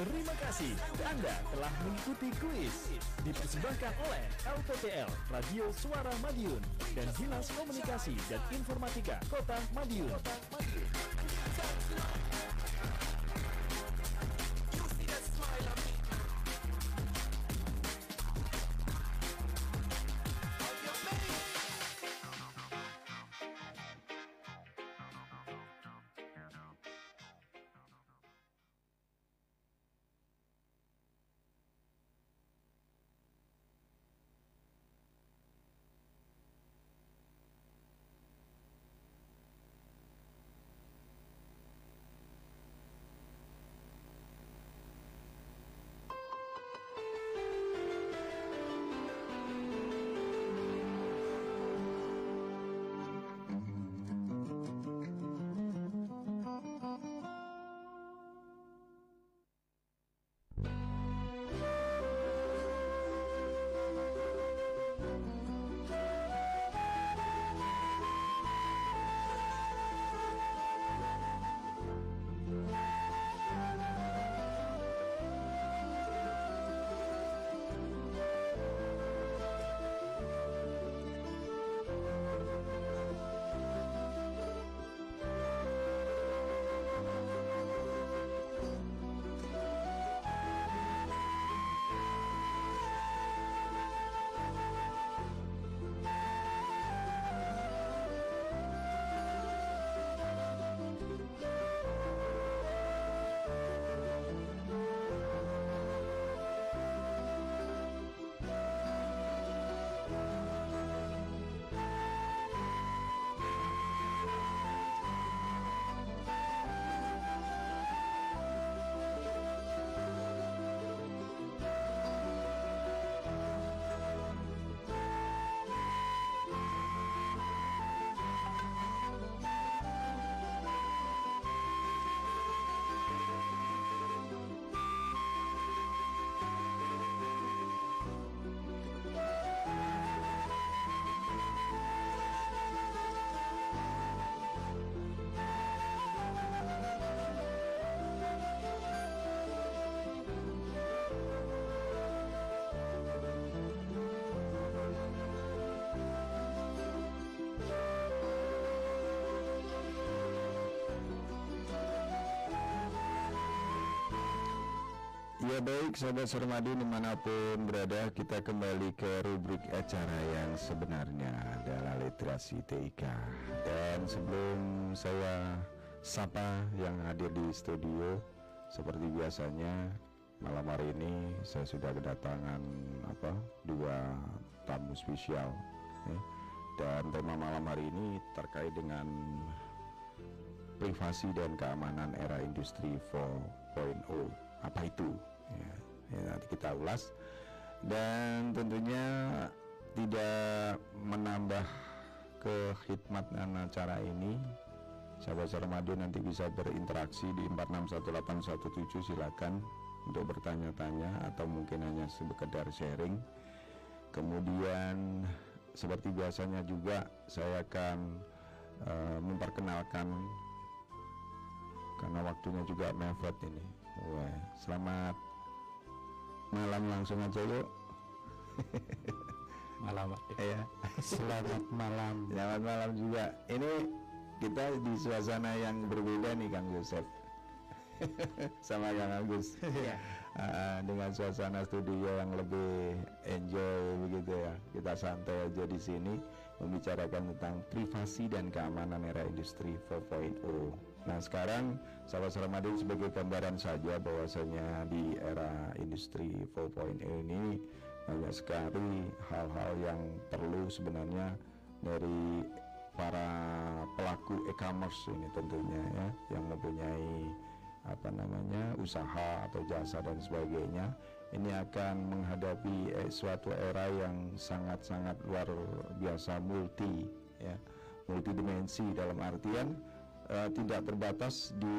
Terima kasih Anda telah mengikuti kuis Dipersembahkan oleh LPTL Radio Suara Madiun Dan Dinas Komunikasi dan Informatika Kota Madiun, Kota Madiun. Baik sahabat Sermadi di mana pun berada kita kembali ke rubrik acara yang sebenarnya adalah literasi TIK dan sebelum saya sapa yang hadir di studio seperti biasanya malam hari ini saya sudah kedatangan apa dua tamu spesial ya. dan tema malam hari ini terkait dengan privasi dan keamanan era industri 4.0 apa itu ya, ya nanti kita ulas. Dan tentunya tidak menambah kekhidmatan acara ini. Sahabat Ramadan nanti bisa berinteraksi di 461817 silakan untuk bertanya-tanya atau mungkin hanya sekedar sharing. Kemudian seperti biasanya juga saya akan uh, memperkenalkan karena waktunya juga mepet ini. Wah, selamat malam langsung aja yuk malam ya selamat malam. Selamat malam juga. Ini kita di suasana yang berbeda nih Kang Yosef sama Kang Agus. Ya. uh, dengan suasana studio yang lebih enjoy begitu ya. Kita santai aja di sini membicarakan tentang privasi dan keamanan era industri 4.0 Nah sekarang sahabat Ramadan sebagai gambaran saja bahwasanya di era industri 4.0 ini banyak sekali hal-hal yang perlu sebenarnya dari para pelaku e-commerce ini tentunya ya yang mempunyai apa namanya usaha atau jasa dan sebagainya. Ini akan menghadapi eh, suatu era yang sangat-sangat luar biasa multi ya multidimensi dalam artian uh, tidak terbatas di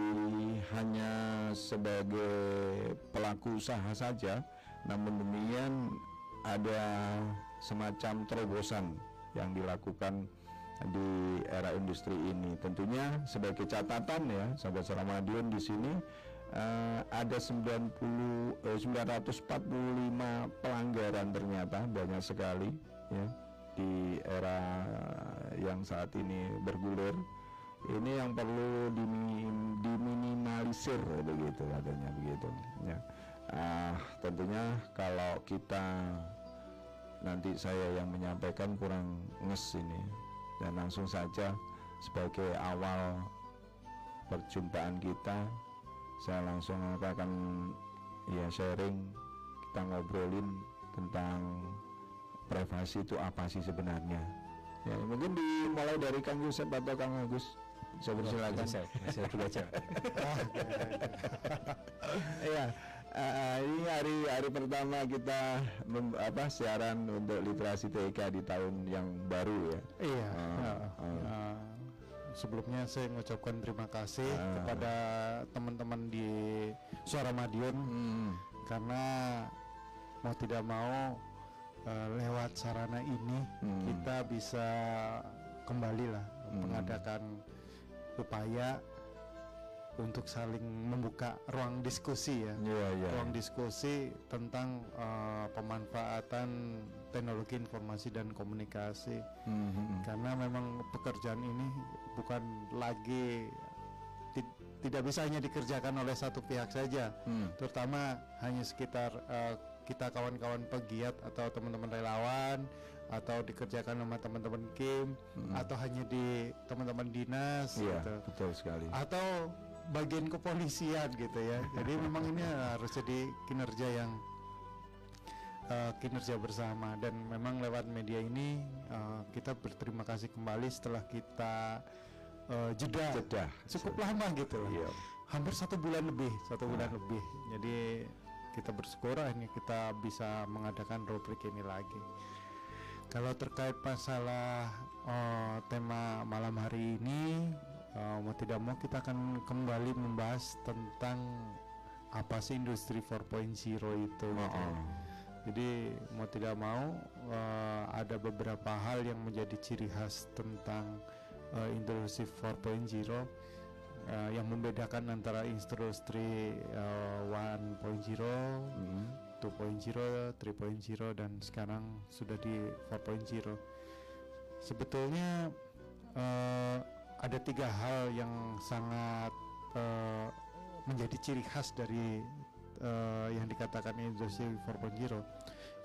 hanya sebagai pelaku usaha saja namun demikian ada semacam terobosan yang dilakukan di era industri ini. Tentunya sebagai catatan ya sahabat Ramadion di sini eh, ada 90 eh, 945 pelanggaran ternyata banyak sekali ya di era yang saat ini bergulir ini yang perlu dimi- diminimalisir begitu katanya begitu. Ya. Ah, tentunya kalau kita nanti saya yang menyampaikan kurang nges ini. Dan langsung saja sebagai awal perjumpaan kita saya langsung akan ya sharing kita ngobrolin tentang privasi itu apa sih sebenarnya. Ya mungkin dimulai dari Kang Yusuf atau Kang Agus saya persilakan Saya, saya dulu aja. Iya, eh, ini hari hari pertama kita mem- apa siaran untuk literasi TK di tahun yang baru ya. Iya. Ah, ya, ah. ya. sebelumnya saya mengucapkan terima kasih Ah. kepada teman-teman di Suara Madiun Hmm, karena mau tidak mau eh, lewat sarana ini Hmm. kita bisa kembali lah Hmm. mengadakan upaya untuk saling membuka ruang diskusi ya. Iya iya. ruang diskusi tentang eh, pemanfaatan teknologi informasi dan komunikasi Hmm, hmm, hmm. karena memang pekerjaan ini bukan lagi ti- tidak bisa hanya dikerjakan oleh satu pihak saja Hmm, terutama hanya sekitar eh, kita kawan-kawan pegiat atau teman-teman relawan atau dikerjakan sama teman-teman kim Hmm. atau hanya di teman-teman dinas Iya gitu betul sekali. atau bagian kepolisian gitu ya. Jadi memang ini harus jadi kinerja yang eh, kinerja bersama dan memang lewat media ini eh, kita berterima kasih kembali setelah kita eh, jeda Jeda. cukup lama gitu loh. Iya. Hampir satu bulan lebih, satu bulan Nah. lebih. Jadi kita bersyukur akhirnya kita bisa mengadakan rubrik ini lagi. Kalau terkait masalah eh, tema malam hari ini, eh, mau tidak mau kita akan kembali membahas tentang apa sih industri 4.0 itu. Oh, gitu. oh. Jadi mau tidak mau eh, ada beberapa hal yang menjadi ciri khas tentang eh, industri 4.0 eh, yang membedakan antara industri eh, 1.0, Hmm, 2.0, 3.0 dan sekarang sudah di 4.0. Sebetulnya eh, ada tiga hal yang sangat eh, menjadi ciri khas dari eh, yang dikatakan industri 4.0.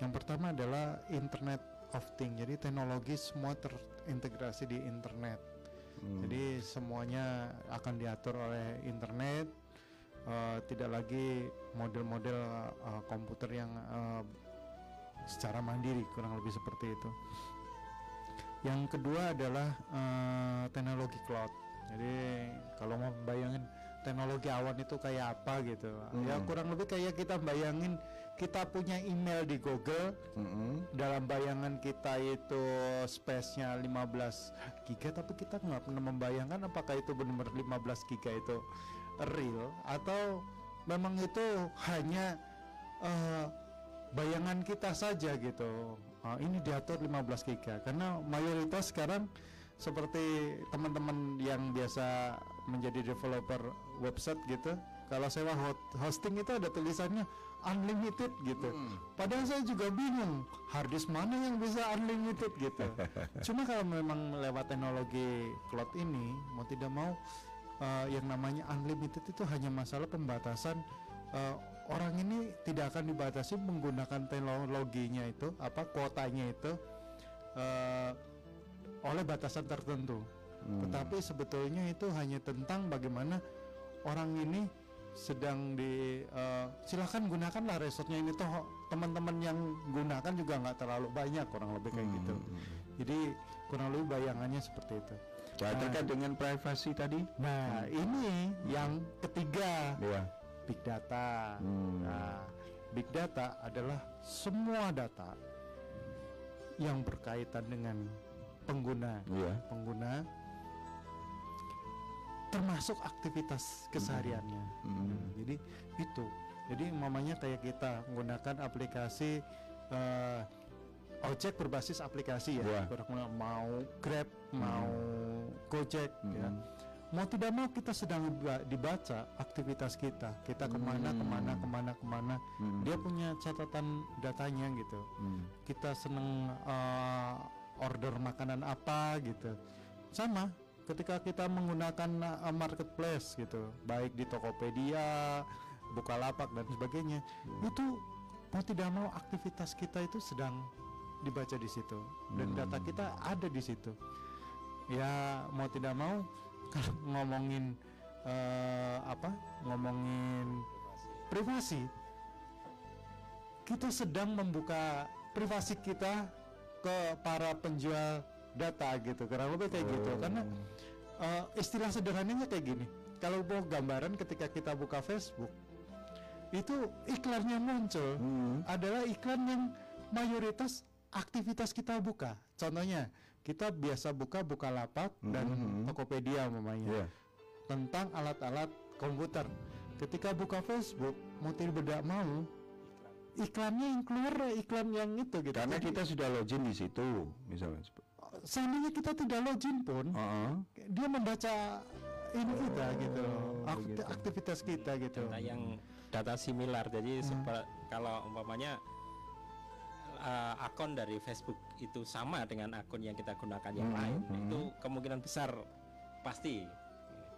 Yang pertama adalah Internet of Things. Jadi teknologi semua terintegrasi di internet. hmm. Jadi semuanya akan diatur oleh internet, eh, tidak lagi model-model eh, komputer yang eh, secara mandiri, kurang lebih seperti itu. Yang kedua adalah eh, teknologi cloud. Jadi kalau mau bayangin teknologi awan itu kayak apa gitu, ya Hmm. kurang lebih kayak kita bayangin kita punya email di Google, Hmm, dalam bayangan kita itu space-nya 15 giga tapi kita nggak pernah membayangkan apakah itu benar-benar 15 giga itu real atau memang itu hanya eh, bayangan kita saja gitu Ah, ini diatur 15 giga karena mayoritas sekarang seperti teman-teman yang biasa menjadi developer website gitu kalau sewa hosting itu ada tulisannya unlimited gitu Hmm. Padahal saya juga bingung harddisk mana yang bisa unlimited gitu. Cuma kalau memang lewat teknologi cloud ini mau tidak mau eh, yang namanya unlimited itu hanya masalah pembatasan eh, orang ini tidak akan dibatasi menggunakan teknologinya itu apa kuotanya itu eh, oleh batasan tertentu. hmm. Tetapi sebetulnya itu hanya tentang bagaimana orang ini sedang di eh, silahkan gunakanlah resortnya ini toh teman-teman yang gunakan juga nggak terlalu banyak kurang lebih kayak Hmm, gitu. hmm, hmm. Jadi kurang lebih bayangannya seperti itu. Nah, terkait dengan privasi tadi, Nah ini yang ketiga ya. big data. Hmm. Nah big data adalah semua data yang berkaitan dengan pengguna Iya. pengguna termasuk aktivitas kesehariannya. Hmm. Nah, jadi itu. Jadi mamanya kayak kita menggunakan aplikasi eh, ojek berbasis aplikasi ya. Lebih mau Grab, mau Gojek ya. Hmm. mau tidak mau kita sedang diba- dibaca aktivitas kita kita ke mana Hmm. ke mana ke mana ke mana Hmm. dia punya catatan datanya gitu Hmm. kita seneng eh, order makanan apa gitu sama ketika kita menggunakan eh, marketplace gitu baik di Tokopedia Bukalapak dan sebagainya itu mau tidak mau aktivitas kita itu sedang dibaca di situ dan Hmm. data kita ada di situ ya mau tidak mau kalau ngomongin eh, apa ngomongin privasi kita sedang membuka privasi kita ke para penjual data gitu kurang lebih kayak gitu Oh. karena eh, istilah sederhananya kayak gini kalau mau gambaran ketika kita buka Facebook itu iklannya muncul Hmm. adalah iklan yang mayoritas aktivitas kita buka contohnya kita biasa buka Bukalapak dan Mhm. Tokopedia umpamanya Iya. tentang alat-alat komputer. Ketika buka Facebook, mau tidak mau iklannya yang keluar iklan yang itu gitu. Karena Jadi, kita sudah login di situ, misalnya. seandainya kita tidak login pun, Heeh. dia membaca ini kita gitu, Oh, akti- begitu. aktivitas kita gitu. data yang data similar jadi Hmm. kalau umpamanya uh, akun dari Facebook itu sama dengan akun yang kita gunakan yang Hmm, lain hmm. itu kemungkinan besar pasti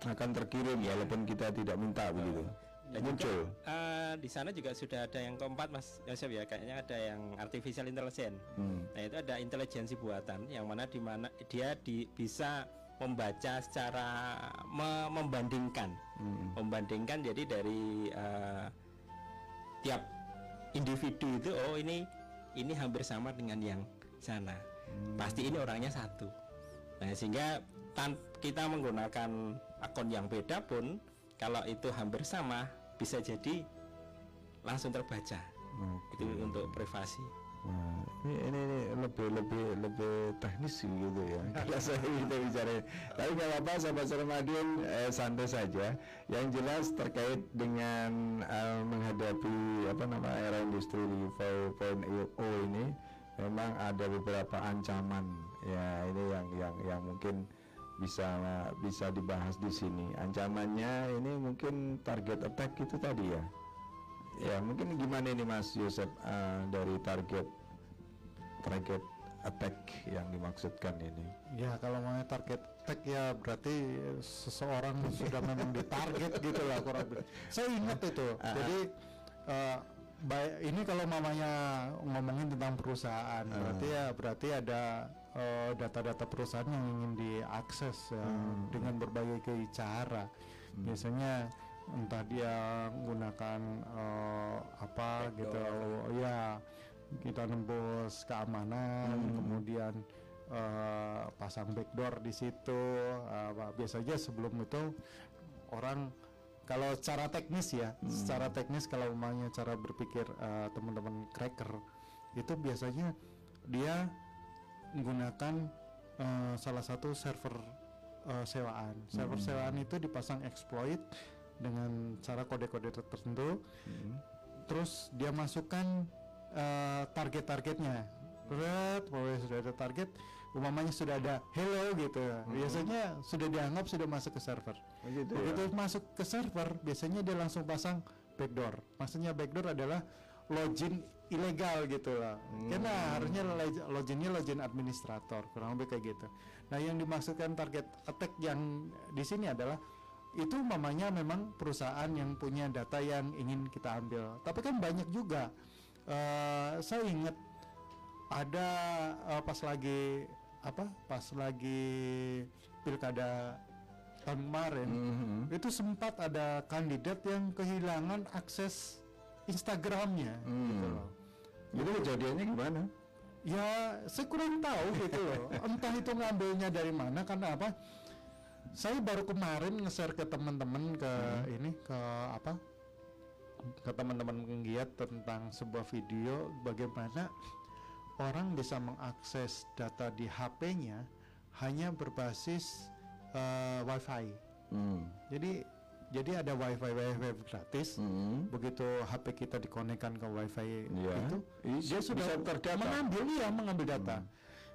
Akan terkirim walaupun kita tidak minta begitu. dan Muncul. juga uh, di sana juga sudah ada yang keempat Mas Yosef ya kayaknya ada yang artificial intelligence Hmm. nah itu ada intelijensi buatan yang mana di mana dia di, bisa membaca secara me- membandingkan Hmm. membandingkan jadi dari eh, tiap individu itu oh ini ini hampir sama dengan yang sana. Pasti ini orangnya satu. Nah sehingga tan- kita menggunakan akun yang beda pun kalau itu hampir sama bisa jadi langsung terbaca. Oke. itu untuk privasi Wah, ini, ini, ini lebih lebih lebih teknis sih gitu ya. Kalau saya kita bicara, tapi nggak apa-apa sahabat Sarmadin eh, santai saja. Yang jelas terkait dengan eh, menghadapi apa nama era industri 4.0 ini, memang ada beberapa ancaman. Ya ini yang yang yang mungkin bisa bisa dibahas di sini. Ancamannya ini mungkin target attack itu tadi ya. Ya mungkin gimana ini Mas Yosef eh, dari target target attack yang dimaksudkan ini? Ya kalau mau target tag ya berarti seseorang sudah memang ditarget gitu lah kurang lebih. Saya ingat itu. Ah, Jadi eh, baik ini kalau mamanya ngomongin tentang perusahaan Ah. berarti ya berarti ada eh, data-data perusahaan yang ingin diakses ya, Hmm. dengan berbagai cara. Biasanya entah dia menggunakan eh, apa gitu ya kita nembus keamanan Hmm. kemudian eh, pasang backdoor di situ apa, biasanya sebelum itu orang kalau secara teknis ya Hmm. secara teknis kalau umumnya cara berpikir eh, teman-teman cracker itu biasanya dia menggunakan eh, salah satu server eh, sewaan server Hmm. sewaan itu dipasang exploit dengan cara kode-kode tertentu. Hmm. terus dia masukkan eh, target-targetnya. Pokoknya sudah ada target umpamanya sudah ada hello gitu. Biasanya sudah dianggap sudah masuk ke server. Oh, gitu ya? begitu masuk ke server biasanya dia langsung pasang backdoor. Maksudnya backdoor adalah login ilegal gitu lah. Karena harusnya loginnya login administrator kurang lebih kayak gitu. Nah yang dimaksudkan target attack yang di sini adalah itu mamanya memang perusahaan yang punya data yang ingin kita ambil tapi kan banyak juga Eh, saya ingat ada eh, pas lagi apa pas lagi pilkada tahun kemarin Mhm. itu sempat ada kandidat yang kehilangan akses Instagramnya gitu Hmm. loh. Itu kejadiannya gimana? Ya saya kurang tahu gitu loh. Entah itu ngambilnya dari mana karena apa? Saya baru kemarin nge-share ke teman-teman ke ini ke apa? Ke teman-teman penggiat tentang sebuah video bagaimana orang bisa mengakses data di HP-nya hanya berbasis eh, WiFi. Hmm. Jadi jadi ada WiFi WiFi gratis. Hmm. Begitu HP kita dikonekkan ke WiFi Iya. itu, dia bisa sudah terdata. mengambil ya mengambil data.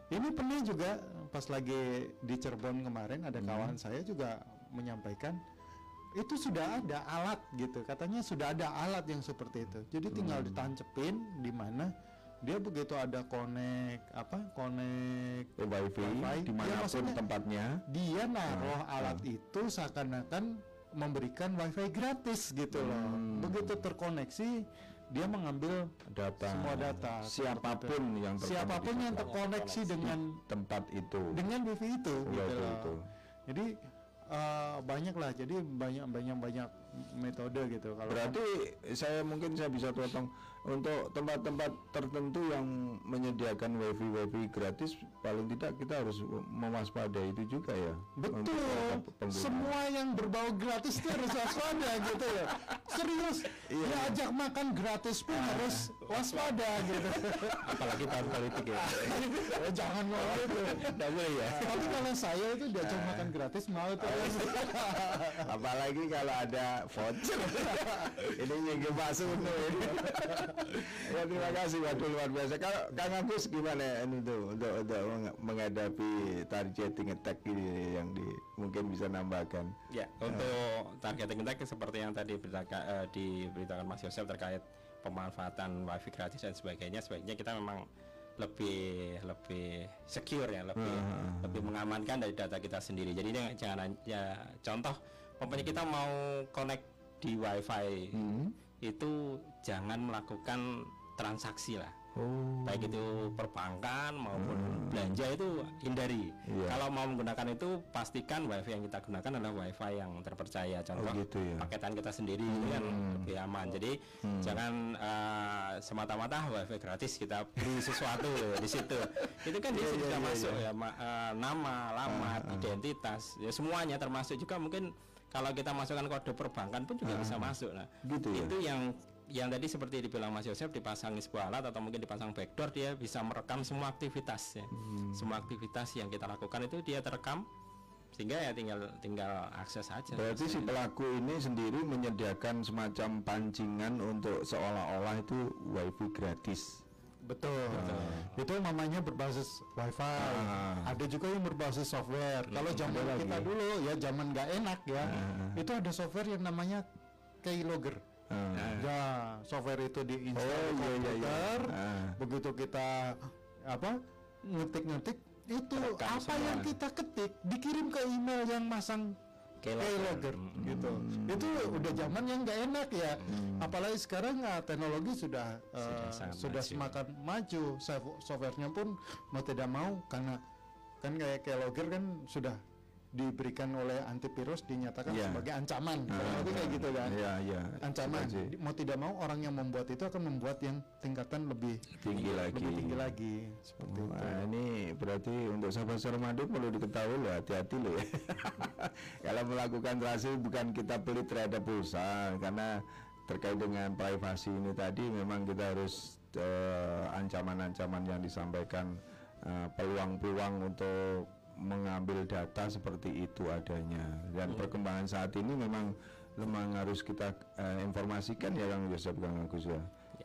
Ini pernah juga pas lagi di Cirebon kemarin ada kawan saya juga menyampaikan itu sudah ada alat gitu. Katanya sudah ada alat yang seperti itu. Jadi tinggal ditancepin di mana dia begitu ada connect apa connect Eh, wifi, Wifi, di mana pun maksudnya- tempatnya. dia naruh alat itu seakan-akan memberikan wifi gratis gitu loh. Begitu terkoneksi dia mengambil data semua data siapa pun yang terkoneksi siapa pun yang terkoneksi dengan tempat itu. dengan wifi itu Iya, gitu itu, itu. jadi eh, banyak lah jadi banyak banyak banyak metode gitu kalau berarti saya mungkin saya bisa potong untuk tempat-tempat tertentu yang menyediakan wifi wifi gratis paling tidak kita harus mewaspadai itu juga ya Betul, semua yang berbau gratis itu harus waspada gitu ya. Serius, Iya. diajak makan gratis pun harus waspada gitu. apalagi tahun politik ya Eh, Jangan ngomong itu. Nggak boleh ya Tapi kalau saya itu diajak makan gratis mau tuh. apalagi kalau ada voucher ini nyinggir Pak Suno ini ya terima kasih waduh luar biasa. Kalau Kang Agus gimana ini tuh untuk untuk meng- menghadapi targeting attack ini yang di mungkin bisa nambahkan? Ya, untuk targeting attack seperti yang tadi berita- eh, diberitakan Mas Yosef terkait pemanfaatan wifi gratis dan sebagainya, sebaiknya kita memang lebih lebih secure ya, lebih lebih mengamankan dari data kita sendiri. Jadi ini jangan ya contoh, umpamanya kita mau connect di wifi itu jangan melakukan transaksi lah. oh Baik itu perbankan maupun belanja itu hindari. Iya. Kalau mau menggunakan itu pastikan wifi yang kita gunakan adalah wifi yang terpercaya. Contoh Oh, gitu ya. paketan kita sendiri itu kan lebih aman. Jadi jangan eh, semata-mata wifi gratis kita beli sesuatu di situ. Itu kan di Iya, situ iya, sudah iya, masuk iya. ya ma- eh, nama, alamat, identitas, ya semuanya termasuk juga mungkin kalau kita masukkan kode perbankan pun juga bisa masuk. Nah, Gitu ya? itu yang yang tadi seperti dibilang Mas Yosef dipasang sebuah alat atau mungkin dipasang backdoor dia bisa merekam semua aktivitas ya. Hmm. Semua aktivitas yang kita lakukan itu dia terekam sehingga ya tinggal tinggal akses saja. Berarti si pelaku ini sendiri menyediakan semacam pancingan untuk seolah-olah itu wifi gratis. Betul. Itu namanya berbasis wifi. Ah. Ada juga yang berbasis software. Kalau zaman ada kita lagi. dulu ya zaman nggak enak ya. Itu ada software yang namanya keylogger. Ah. Ya, software itu diinstal Oh, di iya, iya, iya. komputer. Ah. Begitu kita apa ngetik-ngetik itu Terekam apa semua. yang kita ketik dikirim ke email yang masang Keylogger. keylogger gitu. Itu udah zaman yang nggak enak ya. Apalagi sekarang ah, teknologi sudah eh, sangat sudah maju. semakin maju. Sof- Softwarenya pun mau tidak mau karena kan kayak keylogger kan sudah diberikan oleh antivirus dinyatakan Iya. sebagai ancaman. Kurang lebih kayak gitu kan. Iya, iya. Ancaman. Setuju. Di- Mau tidak mau orang yang membuat itu akan membuat yang tingkatan lebih tinggi lagi. lebih tinggi lagi seperti itu. Ini berarti untuk sahabat Sarmadu perlu diketahui loh hati-hati loh ya. Kalau melakukan transaksi bukan kita pelit terhadap pulsa karena terkait dengan privasi ini tadi memang kita harus eh, ancaman-ancaman yang disampaikan eh, peluang-peluang untuk mengambil data seperti itu adanya dan perkembangan saat ini memang memang harus kita eh, informasikan ya Kang Yosef Kang Agus ya.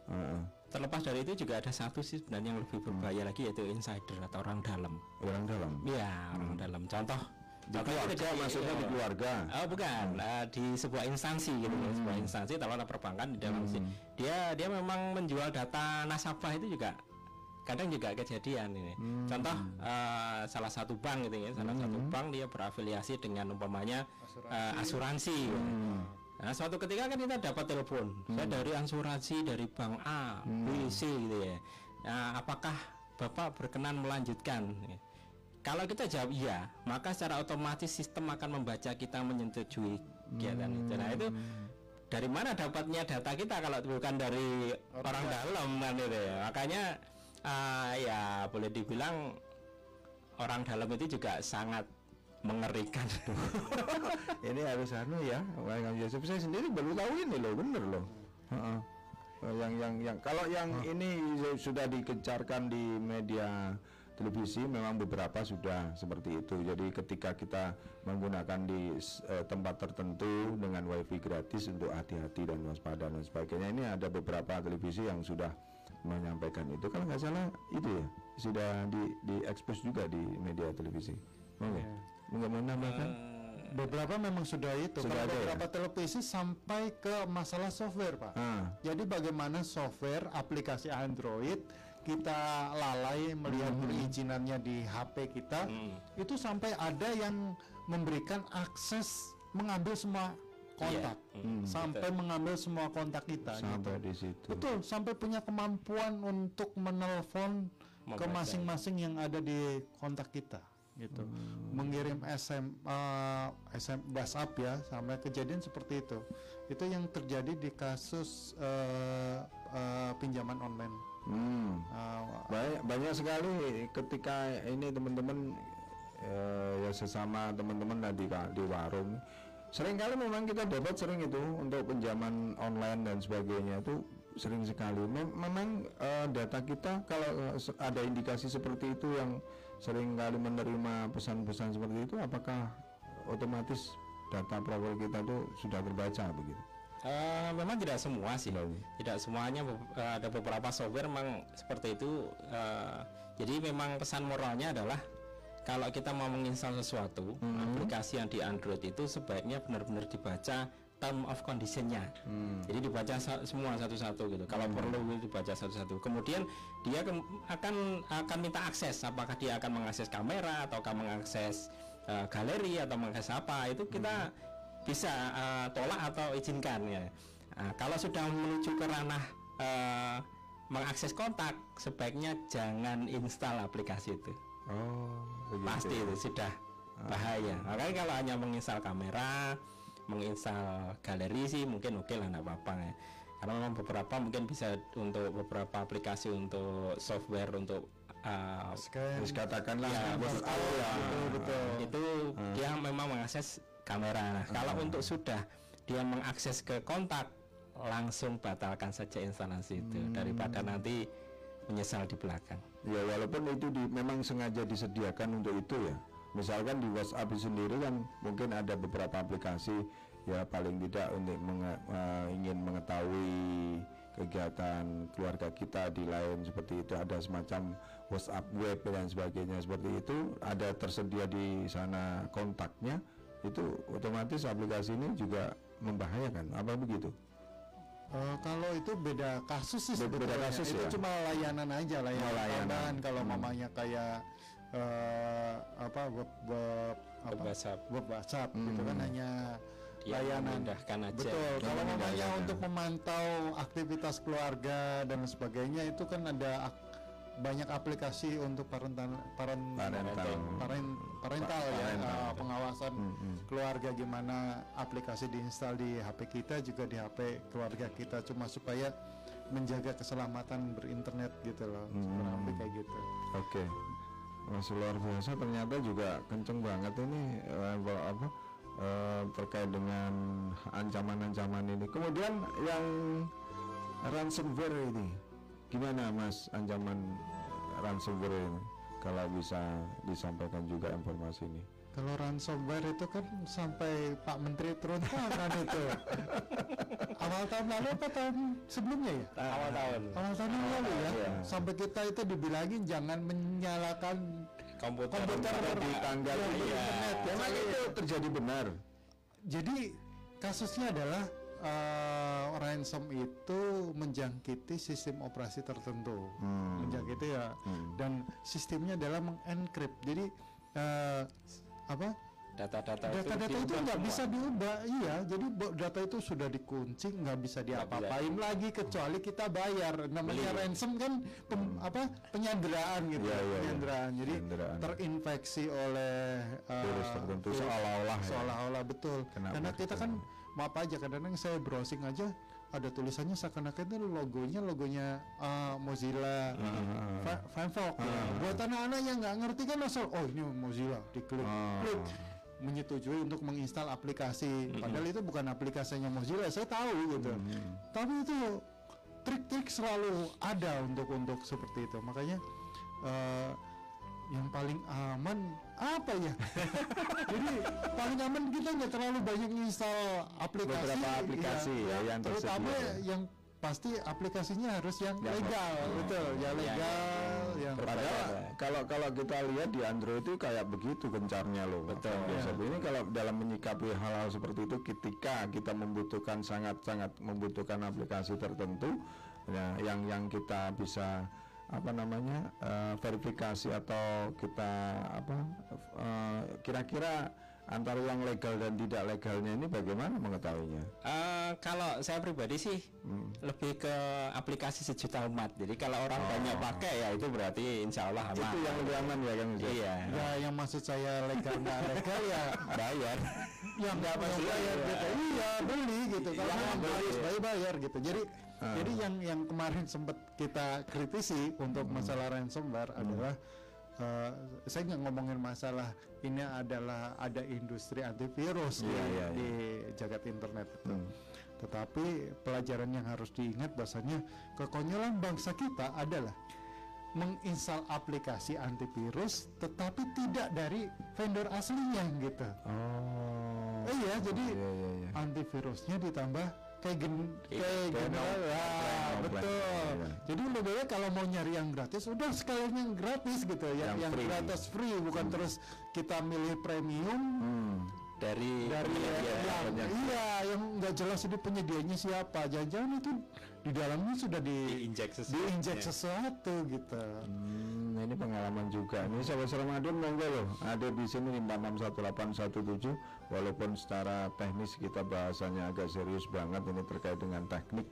Heeh. Terlepas dari itu juga ada satu sih sebenarnya yang lebih berbahaya lagi yaitu insider atau orang dalam. orang dalam. Iya, orang dalam. Contoh Di keluarga di- maksudnya di keluarga. Oh bukan, eh, di sebuah instansi gitu loh, sebuah instansi taruhlah perbankan di dalam sini. Dia dia memang menjual data nasabah itu juga kadang juga kejadian ini. Contoh eh, salah satu bank gitu ya, salah satu bank dia berafiliasi dengan umpamanya eh, asuransi. gitu. Nah, suatu ketika kan kita dapat telepon, saya dari asuransi dari bank A, B, C gitu ya. Nah, apakah Bapak berkenan melanjutkan? Kalau kita jawab iya, maka secara otomatis sistem akan membaca kita menyetujui kegiatan itu. Nah itu dari mana dapatnya data kita kalau bukan dari orang dalam kan itu ya. Makanya ah, ya boleh dibilang orang dalam itu juga sangat mengerikan. ini harus anu ya Kang Yosef saya sendiri baru tahu ini loh bener loh Heeh. yang yang yang kalau yang ini sudah dikencarkan di media televisi memang beberapa sudah seperti itu jadi ketika kita menggunakan di eh, tempat tertentu dengan wifi gratis untuk hati-hati dan waspada dan sebagainya ini ada beberapa televisi yang sudah menyampaikan itu kalau nggak salah itu ya sudah di di expose juga di media televisi oke nggak mau menambahkan Eh, beberapa memang sudah itu. Sudah Kalau ada ya? beberapa televisi sampai ke masalah software, Pak. Ah. Jadi bagaimana software aplikasi Android kita lalai melihat Hmm. perizinannya di HP kita, itu sampai ada yang memberikan akses mengambil semua kontak, Hmm, sampai mengambil semua kontak kita. gitu. sampai di situ. Betul, sampai punya kemampuan untuk menelpon ke masing-masing yang ada di kontak kita gitu. Mengirim SM uh, SM WhatsApp ya, sampai kejadian seperti itu. Itu yang terjadi di kasus uh, uh, pinjaman online. Hmm. Uh, banyak banyak sekali ketika ini teman-teman eh, ya sesama teman-teman tadi Kak, di warung sering kali memang kita dapat sering itu untuk pinjaman online dan sebagainya itu sering sekali Mem- memang eh, data kita kalau eh, ada indikasi seperti itu yang sering kali menerima pesan-pesan seperti itu apakah otomatis data profil kita itu sudah terbaca begitu Eh, memang tidak semua sih, Baik. tidak semuanya. eh, ada beberapa software memang seperti itu. eh, jadi memang pesan moralnya adalah kalau kita mau menginstal sesuatu aplikasi yang di Android itu sebaiknya benar-benar dibaca term of conditionnya. Jadi dibaca sa- semua satu-satu gitu. Kalau perlu dibaca satu-satu. Kemudian dia kem- akan akan minta akses. Apakah dia akan mengakses kamera ataukah mengakses eh, galeri atau mengakses apa? Itu kita bisa eh, tolak atau izinkan ya. Nah, kalau sudah menuju ke ranah eh, mengakses kontak, sebaiknya jangan install aplikasi itu. Oh begitu Pasti itu sudah bahaya. Makanya kalau hanya menginstal kamera, menginstal galeri sih mungkin oke lah, nggak apa-apa ya. Karena memang beberapa mungkin bisa untuk beberapa aplikasi untuk software untuk scan, Terus katakanlah Ya, betul, ya. betul, betul. itu dia memang mengakses kamera. Nah, kalau untuk sudah dia mengakses ke kontak, langsung batalkan saja instalasi itu daripada nanti menyesal di belakang. Ya walaupun itu di, memang sengaja disediakan untuk itu ya. Misalkan di WhatsApp sendiri kan mungkin ada beberapa aplikasi ya paling tidak untuk menge- eh, ingin mengetahui kegiatan keluarga kita di lain seperti itu ada semacam WhatsApp web dan sebagainya seperti itu ada tersedia di sana kontaknya itu otomatis aplikasi ini juga membahayakan apa begitu? Eh, kalau itu beda kasus sih Beda- beda sebetulnya. kasus itu ya? cuma layanan aja layanan, layanan. tambahan kalau Hmm. mamanya kayak eh, apa web web apa Web WhatsApp. web WhatsApp gitu kan Hmm. hanya Dia layanan memudahkan aja. betul Yang kalau mamanya untuk memantau aktivitas keluarga dan sebagainya itu kan ada ak- banyak aplikasi untuk parental paren- Parental. paren- parental ya Parental. eh, pengawasan Hmm, hmm. keluarga gimana aplikasi diinstal di HP kita juga di HP keluarga kita cuma supaya menjaga keselamatan berinternet gitu loh Hmm. kayak gitu Oke, Mas luar biasa ternyata juga kenceng banget ini eh, apa, apa, eh, terkait dengan ancaman-ancaman ini. Kemudian yang ransomware ini, gimana Mas ancaman ransomware ini? Kalau bisa disampaikan juga informasi ini. kalau ransomware itu kan sampai Pak Menteri turun tangan itu awal tahun lalu apa tahun sebelumnya ya Awal tahun. awal tahun yang lalu ya Iya. sampai kita itu dibilangin jangan menyalakan Komputer. Komputer di tangga yang itu. internet ya. Itu terjadi benar. Jadi kasusnya adalah eh, ransom itu menjangkiti sistem operasi tertentu, Hmm. menjangkiti ya, Hmm. dan sistemnya adalah mengencrypt. Jadi eh, apa? Data-data Data-data itu nggak semua. bisa diubah, iya. Jadi data itu sudah dikunci, nggak bisa diapa-apain lagi kecuali kita bayar. Namanya Beli. ransom kan pem- apa penyanderaan gitu, Iya, iya, iya. penyanderaan. Jadi Penyanderaan. terinfeksi oleh eh, Virus tertentu, virus- seolah-olah ya. seolah-olah betul. Kena Karena kita kan tertentu. Maaf aja kadang-kadang saya browsing aja ada tulisannya seakan-akan itu logonya logonya eh, Mozilla Fi- Firefox. Buat anak-anak yang nggak ngerti kan asal oh ini Mozilla diklik Ah. klik menyetujui untuk menginstal aplikasi. Padahal itu bukan aplikasinya Mozilla, saya tahu gitu. Tapi itu trik-trik selalu ada untuk untuk seperti itu. Makanya eh, yang paling aman apa ya? Jadi paling aman kita nggak terlalu banyak install aplikasi. Beberapa aplikasi ya, yang terutama tersedia. yang pasti aplikasinya harus yang Yang legal, betul, yang Iya, legal, yang Padahal kalau kalau kita lihat di Android itu kayak begitu gencarnya loh. Betul. Ini kalau dalam menyikapi hal-hal seperti itu ketika kita membutuhkan sangat-sangat membutuhkan aplikasi tertentu ya, yang yang kita bisa apa namanya eh, verifikasi atau kita apa eh, kira-kira antara yang legal dan tidak legalnya ini bagaimana mengetahuinya? Eh, kalau saya pribadi sih lebih ke aplikasi sejuta umat. Jadi kalau orang banyak pakai ya itu berarti insya Allah aman. Itu yang lebih aman ya kan? Iya. Ya, yang maksud saya legal nggak legal ya Bayar. yang nggak mau bayar gitu. Iya beli gitu. Kalau Yang memang beli, ya. bayar bayar gitu. Jadi jadi yang yang kemarin sempat kita kritisi untuk masalah ransomware adalah eh, saya nggak ngomongin masalah ini adalah ada industri antivirus di, Iya, iya, iya. di jagat internet itu. Hmm. Tetapi pelajaran yang harus diingat bahasanya kekonyolan bangsa kita adalah menginstal aplikasi antivirus tetapi tidak dari vendor aslinya gitu. Oh. Eh, iya, jadi Iya, iya, iya. antivirusnya ditambah kayak gen kayak kayak general ya betul. Iya. Jadi lebih baik kalau mau nyari yang gratis udah sekalian yang gratis gitu yang Yang yang, free. gratis free bukan terus kita milih premium Hmm. Dari dari penyedia. yang iya yang nggak jelas ini penyedianya siapa jangan-jangan itu di dalamnya sudah di Diinjek sesuatu. diinjek Ya. sesuatu gitu Hmm, ini pengalaman juga. Ini sahabat Ramadan monggo loh. Ada di sini 561817 walaupun secara teknis kita bahasanya agak serius banget ini terkait dengan teknik.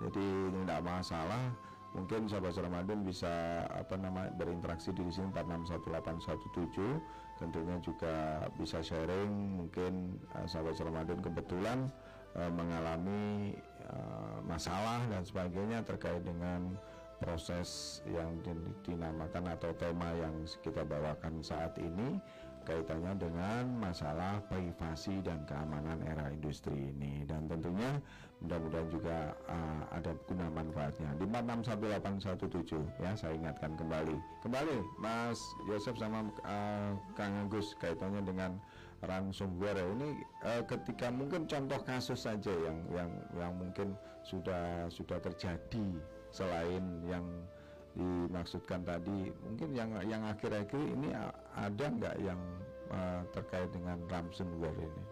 Jadi ini tidak masalah. Mungkin sahabat Ramadan bisa apa nama berinteraksi di sini 461817. Tentunya juga bisa sharing. Mungkin eh, sahabat Ramadan kebetulan eh, mengalami eh, masalah dan sebagainya terkait dengan proses yang di- dinamakan atau tema yang kita bawakan saat ini kaitannya dengan masalah privasi dan keamanan era industri ini dan tentunya mudah-mudahan juga uh, ada guna manfaatnya. di 461817 ya saya ingatkan kembali. Kembali Mas Yosef sama uh, Kang Agus kaitannya dengan ransomware ini uh, ketika mungkin contoh kasus saja yang yang yang mungkin sudah sudah terjadi selain yang dimaksudkan tadi mungkin yang yang akhir-akhir ini ada nggak yang uh, terkait dengan ransomware ini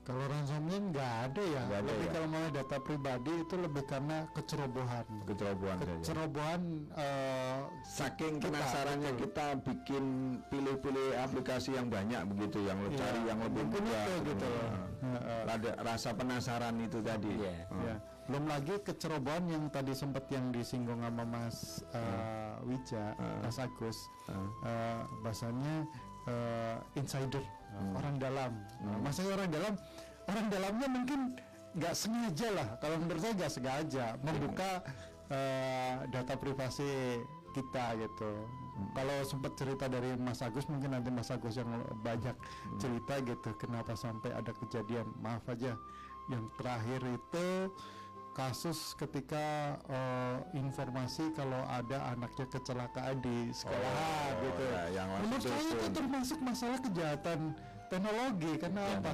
kalau ransomware nggak ada ya Nggak ada lebih ya? kalau mau data pribadi itu lebih karena kecerobohan kecerobohan saja kecerobohan eh, saking Kita, penasarannya betul. kita bikin pilih-pilih aplikasi yang banyak begitu yang Iya, cari yang lebih mungkin mudah itu gitu loh. Nah, Heeh. ada rasa penasaran itu tadi Iya. Oh. Ya, belum lagi kecerobohan yang tadi sempat yang disinggung sama Mas uh, Wija, Mas Agus, uh, bahasanya uh, insider, orang dalam. Nah, maksudnya orang dalam, orang dalamnya mungkin nggak sengaja lah. Kalau menurut saya nggak sengaja membuka uh, data privasi kita gitu. Kalau sempat cerita dari Mas Agus, mungkin nanti Mas Agus yang banyak cerita gitu, kenapa sampai ada kejadian. Maaf aja, yang terakhir itu kasus ketika eh, informasi kalau ada anaknya kecelakaan di sekolahan Oh, gitu. ya, yang Menurut saya itu termasuk masalah kejahatan teknologi karena Ya, apa?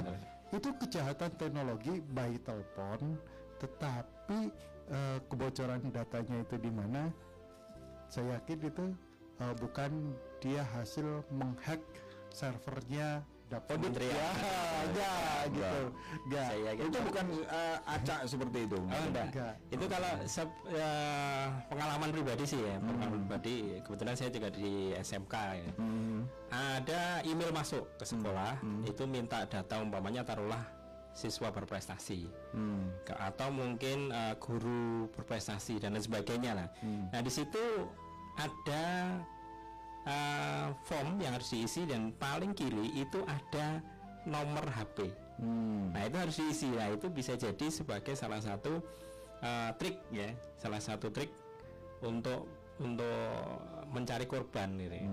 Itu kejahatan teknologi by telepon, tetapi eh, kebocoran datanya itu di mana? Saya yakin itu eh, bukan dia hasil menghack servernya dapat Kementerian. ya, enggak gitu, enggak. Yakin itu bukan uh, acak seperti itu Oh, enggak. Enggak. Itu kalau sep- eh, pengalaman pribadi sih ya, pengalaman pribadi. Kebetulan saya juga di SMK ya. Hmm. Ada email masuk ke sekolah, itu minta data umpamanya taruhlah siswa berprestasi. Hmm. Ke- atau mungkin eh, guru berprestasi dan lain sebagainya lah. Nah di situ ada eh, form yang harus diisi dan paling kiri itu ada nomor HP. Hmm. Nah itu harus diisi. Nah itu bisa jadi sebagai salah satu eh, trik ya, salah satu trik untuk untuk mencari korban gitu. ya.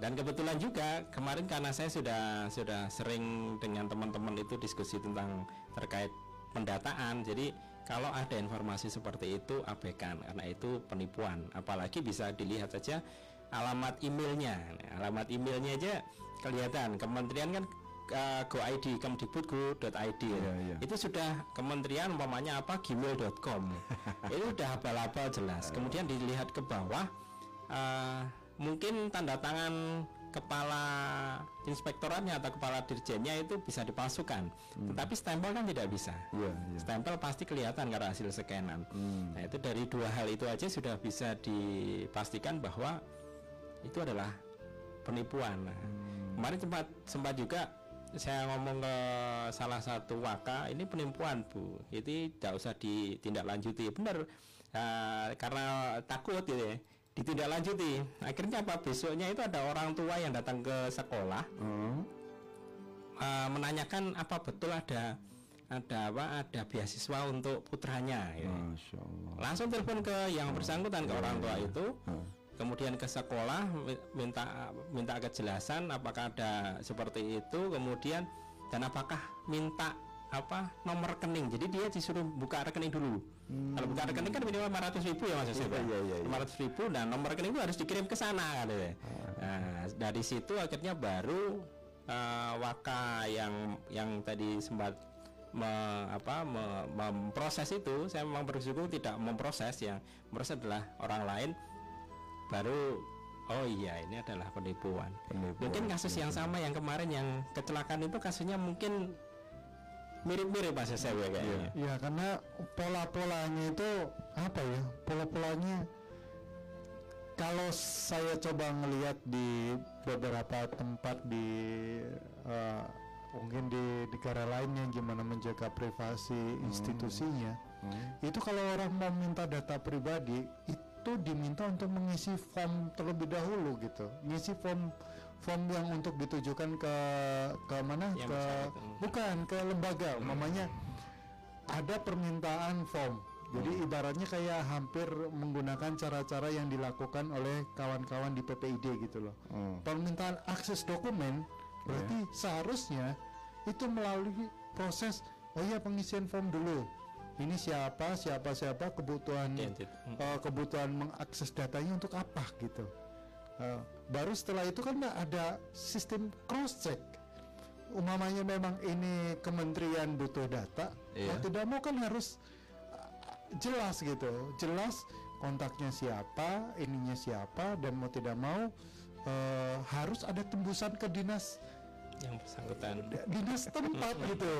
Dan kebetulan juga kemarin karena saya sudah sudah sering dengan teman-teman itu diskusi tentang terkait pendataan. Jadi kalau ada informasi seperti itu abaikan karena itu penipuan. Apalagi bisa dilihat saja alamat emailnya. Nah, alamat emailnya aja kelihatan. Kementerian kan uh, go ID kemdikbud.go.id Iya, iya. itu sudah kementerian umpamanya apa? gmail.com itu udah abal-abal jelas. Kemudian dilihat ke bawah uh, mungkin tanda tangan kepala inspektoratnya atau kepala dirjennya itu bisa dipalsukan. Tetapi stempel kan tidak bisa. Iya, iya. stempel pasti kelihatan karena hasil scanan. Nah itu dari dua hal itu aja sudah bisa dipastikan bahwa itu adalah penipuan. Nah, kemarin sempat sempat juga saya ngomong ke salah satu waka ini penipuan bu. Itu tidak usah ditindaklanjuti. Benar. Nah, karena takut gitu ya ditindaklanjuti. Akhirnya apa? Besoknya itu ada orang tua yang datang ke sekolah Hmm. uh, menanyakan apa betul ada ada apa? Ada beasiswa untuk putranya Allah. langsung telepon ke yang bersangkutan ke orang tua itu. Hmm. Kemudian ke sekolah mi- minta minta kejelasan apakah ada seperti itu kemudian dan apakah minta apa nomor rekening jadi dia disuruh buka rekening dulu kalau buka rekening kan minimal 500 ribu ya mas Yosef ya? Hmm. iya, iya, iya. 500 ribu dan nomor rekening itu harus dikirim ke sana kan ya. nah dari situ akhirnya baru eh, waka yang yang tadi sempat me- apa me- memproses itu saya memang bersyukur tidak memproses yang memproses adalah orang lain baru oh iya ini adalah penipuan. Penipuan, mungkin kasus yang sama yang kemarin yang kecelakaan itu kasusnya mungkin mirip-mirip Mas Yosef ya kayaknya. Ya karena pola-polanya itu apa ya? Pola-polanya kalau saya coba ngelihat di beberapa tempat di eh, mungkin di negara lainnya gimana menjaga privasi institusinya, itu kalau orang mau minta data pribadi itu diminta untuk mengisi form terlebih dahulu gitu, ngisi form form yang untuk ditujukan ke ke mana Yang ke bukan ke lembaga, umpamanya ada permintaan form. Jadi ibaratnya kayak hampir menggunakan cara-cara yang dilakukan oleh kawan-kawan di PPID gitu loh. Hmm. Permintaan akses dokumen berarti seharusnya itu melalui proses oh ya pengisian form dulu. Ini siapa, siapa siapa kebutuhan eh, kebutuhan mengakses datanya untuk apa gitu. Eh, baru setelah itu kan ada sistem cross check. Umamanya memang ini kementerian butuh data, Iya. mau tidak mau kan harus uh, jelas gitu, jelas kontaknya siapa, ininya siapa, dan mau tidak mau eh, harus ada tembusan ke dinas yang bersangkutan. Dinas tempat gitu.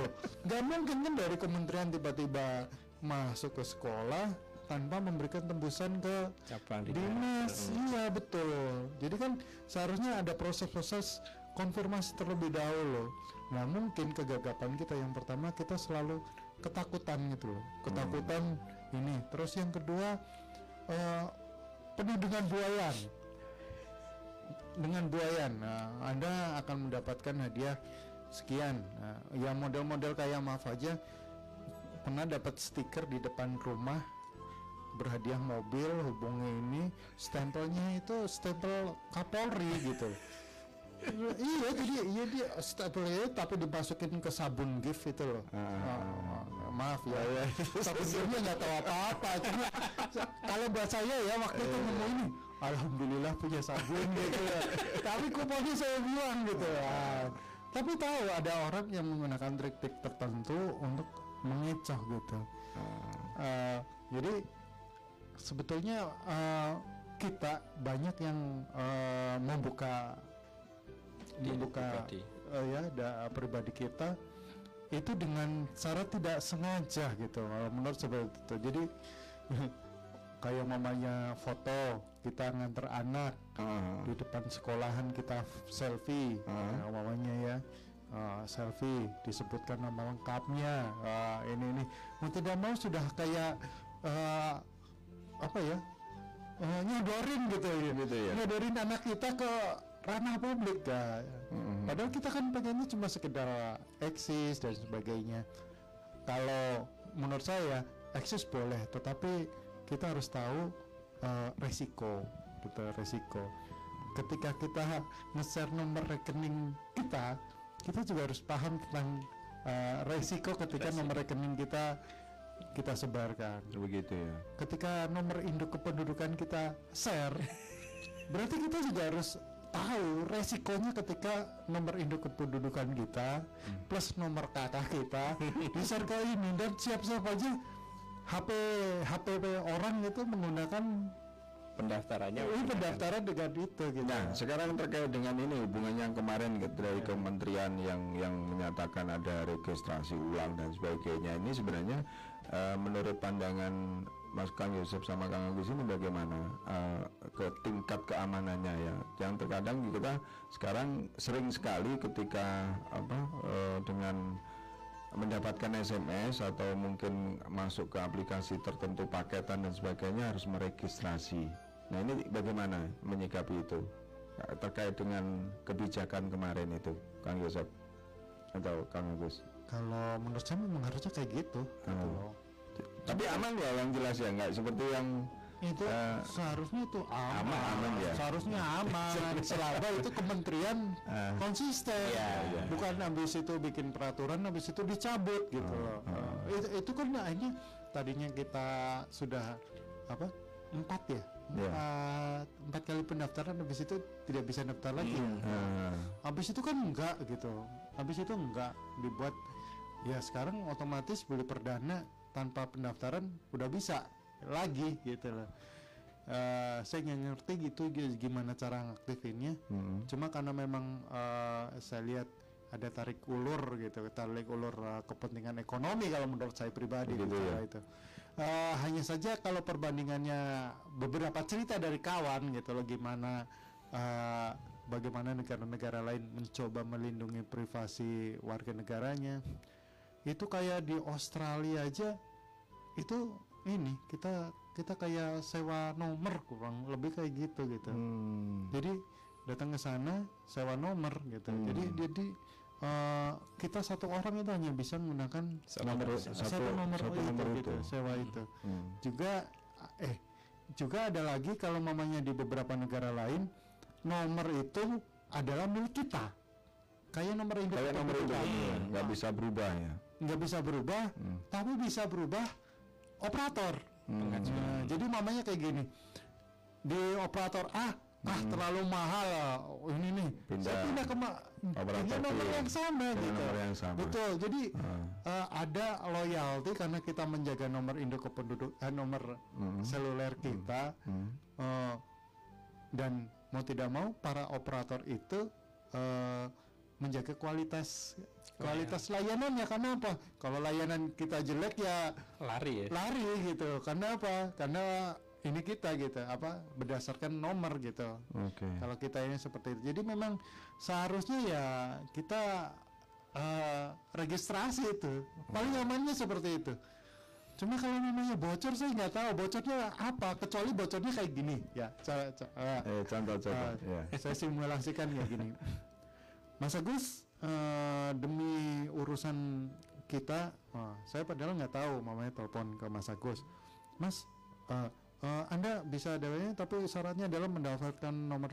Gak mungkin kan dari kementerian tiba-tiba masuk ke sekolah tanpa memberikan tembusan ke cabang di dinas. iya betul. Jadi kan seharusnya ada proses-proses konfirmasi terlebih dahulu. Nah mungkin kegagapan kita yang pertama kita selalu ketakutan gitu loh. Ketakutan ini. Terus yang kedua eh, penuh dengan buayan dengan buayan. Nah, anda akan mendapatkan hadiah sekian. Nah, ya model-model kayak maaf aja pernah dapat stiker di depan rumah berhadiah mobil hubungi ini stempelnya itu stempel Kapolri gitu. Iya jadi iya dia stempelnya tapi dimasukin ke sabun gift itu loh. Oh, maaf ya. Sabun giftnya nggak tahu apa-apa cuma kalau buat saya ya waktu itu nemu ini alhamdulillah punya sabun gitu tapi kuponnya saya buang gitu. Ah, tapi tahu ada orang yang menggunakan trik-trik tertentu untuk mengecoh gitu. Eh, jadi sebetulnya eh, kita banyak yang eh, membuka Di membuka pribadi. eh, ya da, pribadi kita itu dengan cara tidak sengaja gitu menurut seperti itu jadi kayak mamanya foto kita nganter anak. Ah. di depan sekolahan kita selfie. Nah, mamanya ya uh, selfie disebutkan nama lengkapnya. Uh, ini ini. Mau tidak mau sudah kayak uh, apa ya uh, nyodorin gitu ya. Gitu ya. nyodorin anak kita ke ranah publik ya. padahal kita kan pengennya cuma sekedar eksis dan sebagainya. Kalau menurut saya eksis boleh tetapi kita harus tahu uh, resiko gitu resiko. Ketika kita nge-share nomor rekening kita kita juga harus paham tentang uh, resiko ketika nomor rekening kita kita sebarkan. Begitu ya. Ketika nomor induk kependudukan kita share berarti kita juga harus tahu resikonya ketika nomor induk kependudukan kita plus nomor kakak kita bisa ke ini. Dan siap-siap aja HP HP orang itu menggunakan pendaftarannya ini pendaftaran dengan itu gitu. Nah, sekarang terkait dengan ini hubungannya yang kemarin gitu, dari kementerian yang yang menyatakan ada registrasi ulang dan sebagainya. Ini sebenarnya eh, menurut pandangan Mas Kang Yusuf sama Kang Agus ini bagaimana eh, ke tingkat keamanannya ya? Yang terkadang kita sekarang sering sekali ketika apa eh, dengan mendapatkan SMS atau mungkin masuk ke aplikasi tertentu paketan dan sebagainya harus meregistrasi. Nah ini bagaimana menyikapi itu terkait dengan kebijakan kemarin itu, Kang Yosep atau Kang Agus? Kalau menurut saya memang harusnya kayak gitu. gitu Oh. loh. Tapi aman ya yang jelas ya, nggak seperti yang Itu Eh, seharusnya itu aman. aman, aman ya? Seharusnya aman. Selama itu kementerian Eh. konsisten. Iya, iya. Bukan habis itu bikin peraturan, habis itu dicabut gitu loh. Eh, itu, itu kan akhirnya tadinya kita sudah apa empat ya Iya. empat empat kali pendaftaran habis itu tidak bisa daftar lagi ya. eh, habis itu kan enggak gitu habis itu enggak dibuat ya sekarang otomatis beli perdana tanpa pendaftaran udah bisa lagi gitu loh. Eh, saya nggak ngerti gitu gi- gimana cara ngaktifinnya. Hmm, cuma karena memang eh, saya lihat ada tarik ulur gitu tarik ulur eh, kepentingan ekonomi kalau menurut saya pribadi bicara ya? itu. Eh, hanya saja kalau perbandingannya beberapa cerita dari kawan gitu loh gimana eh, bagaimana negara-negara lain mencoba melindungi privasi warga negaranya. Itu kayak di Australia aja itu ini kita kita kayak sewa nomor kurang lebih kayak gitu gitu hmm, jadi datang ke sana sewa nomor gitu Hmm. jadi jadi eh, kita satu orang itu hanya bisa menggunakan nomor satu, satu nomor, satu itu, nomor gitu, itu. sewa itu hmm. juga eh juga ada lagi kalau mamanya di beberapa negara lain nomor itu adalah milik kita kayak nomor induk Kayak nomor itu kependudukan. iya, nggak bisa berubah ya. nggak bisa berubah Hmm. tapi bisa berubah operator Hmm. Nah, jadi mamanya kayak gini di operator A ah terlalu mahal ini nih Pindah. saya pindah ke ma- Operator nomor yang sama Dengan gitu nomor yang sama. betul jadi Ah. eh, ada loyalty karena kita menjaga nomor induk kependuduk eh, nomor Hmm. seluler kita Hmm. eh, dan mau tidak mau para operator itu eh, menjaga kualitas. Kualitas layanannya karena apa? Kalau layanan kita jelek ya lari ya? lari gitu. Karena apa? Karena ini kita gitu apa? Berdasarkan nomor gitu. Oke. kalau kita ini seperti itu. Jadi memang seharusnya ya kita eh, registrasi itu. Paling amannya seperti itu. Cuma kalau namanya bocor saya nggak tahu bocornya apa? Kecuali bocornya kayak gini. Ya ca- ca- eh, Eh, contoh-contoh. eh, ya. saya simulasikan kayak gini Mas Agus eh, demi urusan kita wah, saya padahal nggak tahu mamanya telepon ke Mas Agus. Mas eh, eh, Anda bisa DW tapi syaratnya adalah mendaftarkan nomor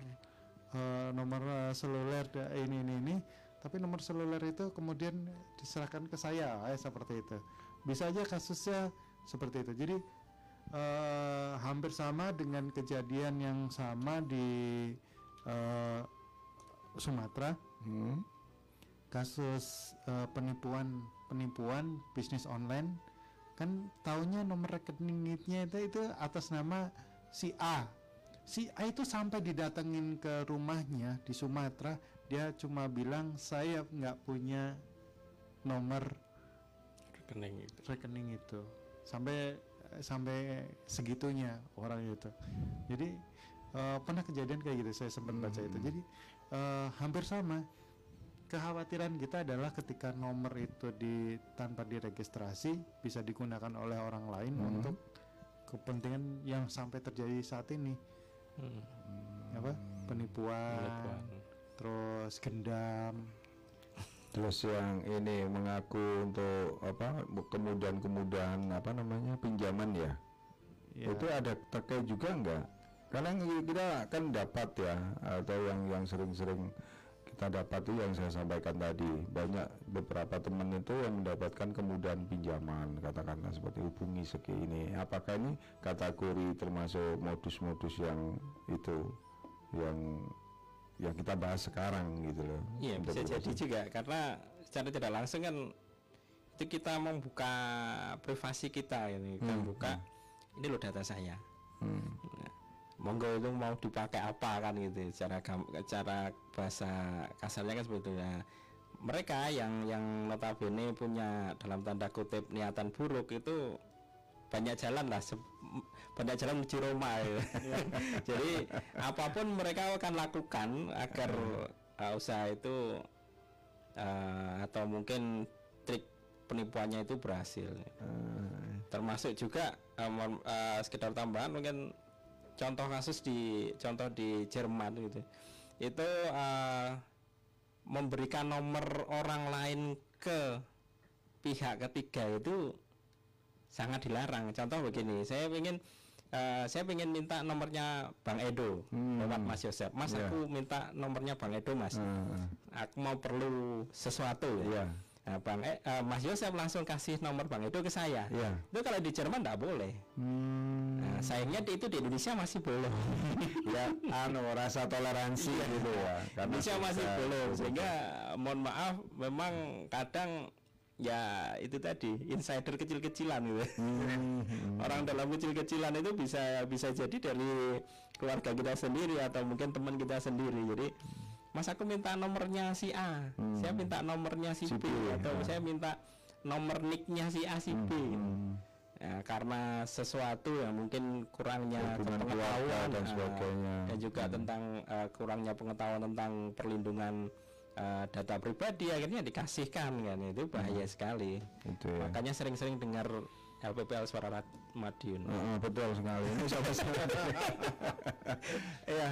eh, nomor eh, seluler ini ini ini. Tapi nomor seluler itu kemudian diserahkan ke saya. Eh, seperti itu. Bisa aja kasusnya seperti itu. Jadi eh, hampir sama dengan kejadian yang sama di eh, Sumatera Hmm. kasus eh, penipuan penipuan bisnis online kan taunya nomor rekeningnya itu itu atas nama si A. Si A itu sampai didatengin ke rumahnya di Sumatera dia cuma bilang saya nggak punya nomor rekening itu. rekening itu. Sampai sampai segitunya orang itu. Jadi eh, pernah kejadian kayak gitu? Saya sempat baca itu. Jadi eh, hampir sama kekhawatiran kita adalah ketika nomor itu di tanpa diregistrasi bisa digunakan oleh orang lain Hmm. untuk kepentingan yang sampai terjadi saat ini Hmm, apa penipuan, penipuan. terus gendam Terus yang ini mengaku untuk apa kemudahan-kemudahan apa namanya pinjaman ya. ya, Itu ada terkait juga enggak? Karena kita kan dapat ya atau yang yang sering-sering kita dapat itu yang saya sampaikan tadi banyak beberapa teman itu yang mendapatkan kemudahan pinjaman katakanlah seperti hubungi segi ini apakah ini kategori termasuk modus-modus yang itu yang yang kita bahas sekarang gitu loh. Iya bisa jadi juga karena secara tidak langsung kan itu kita membuka privasi kita ini kita buka ini loh data saya. Hmm. Nah, monggo itu mau dipakai apa kan gitu cara cara bahasa kasarnya kan seperti itu ya. Mereka yang yang notabene punya dalam tanda kutip niatan buruk itu banyak jalan lah banyak jalan menuju Roma ya. jadi apa pun mereka akan lakukan agar uh, usaha itu uh, atau mungkin trik penipuannya itu berhasil termasuk juga uh, uh, sekedar tambahan mungkin contoh kasus di contoh di Jerman gitu itu uh, memberikan nomor orang lain ke pihak ketiga itu sangat dilarang. Contoh begini, saya ingin eh, saya ingin minta nomornya Bang Edo lewat Mas Yosep. Mas Iya. aku minta nomornya Bang Edo Mas. Hmm. Aku mau perlu sesuatu ya. Nah, Bang E- eh, Mas Yosep langsung kasih nomor Bang Edo ke saya. Iya. Itu kalau di Jerman tidak boleh. Hmm. Nah, sayangnya di- itu di Indonesia masih belum. ya anu rasa toleransi gitu ya. Karena Indonesia kita- masih belum sehingga mohon maaf memang kadang ya itu tadi insider kecil-kecilan gitu. Orang dalam kecil-kecilan itu bisa bisa jadi dari keluarga kita sendiri atau mungkin teman kita sendiri. Jadi Mas aku minta nomornya si A, saya minta nomornya si, Si B, B, atau ya. saya minta nomor nicknya si A si B. Hmm. Ya, karena sesuatu yang mungkin kurangnya Hubungan pengetahuan dan ah, sebagainya. dan juga tentang eh, kurangnya pengetahuan tentang perlindungan eh, data pribadi akhirnya dikasihkan kan itu bahaya sekali Itu ya. makanya sering-sering dengar LPPL Suara Madiun Heeh, betul sekali. Ini sama Iya.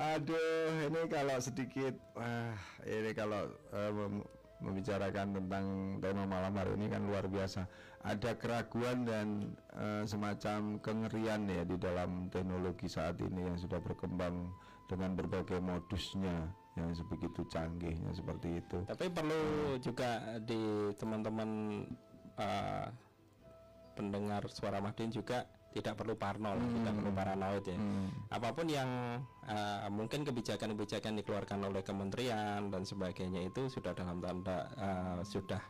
Aduh, ini kalau sedikit wah, ini kalau mem- membicarakan tentang tema malam hari ini kan luar biasa. Ada keraguan dan eh, semacam kengerian ya di dalam teknologi saat ini yang sudah berkembang dengan berbagai modusnya yang sebegitu canggihnya seperti itu. tapi perlu juga di teman-teman eh, pendengar Suara Madiun juga tidak perlu parno lah, tidak perlu paranoid ya apa pun yang eh, mungkin kebijakan-kebijakan dikeluarkan oleh kementerian dan sebagainya itu sudah dalam tanda eh, sudah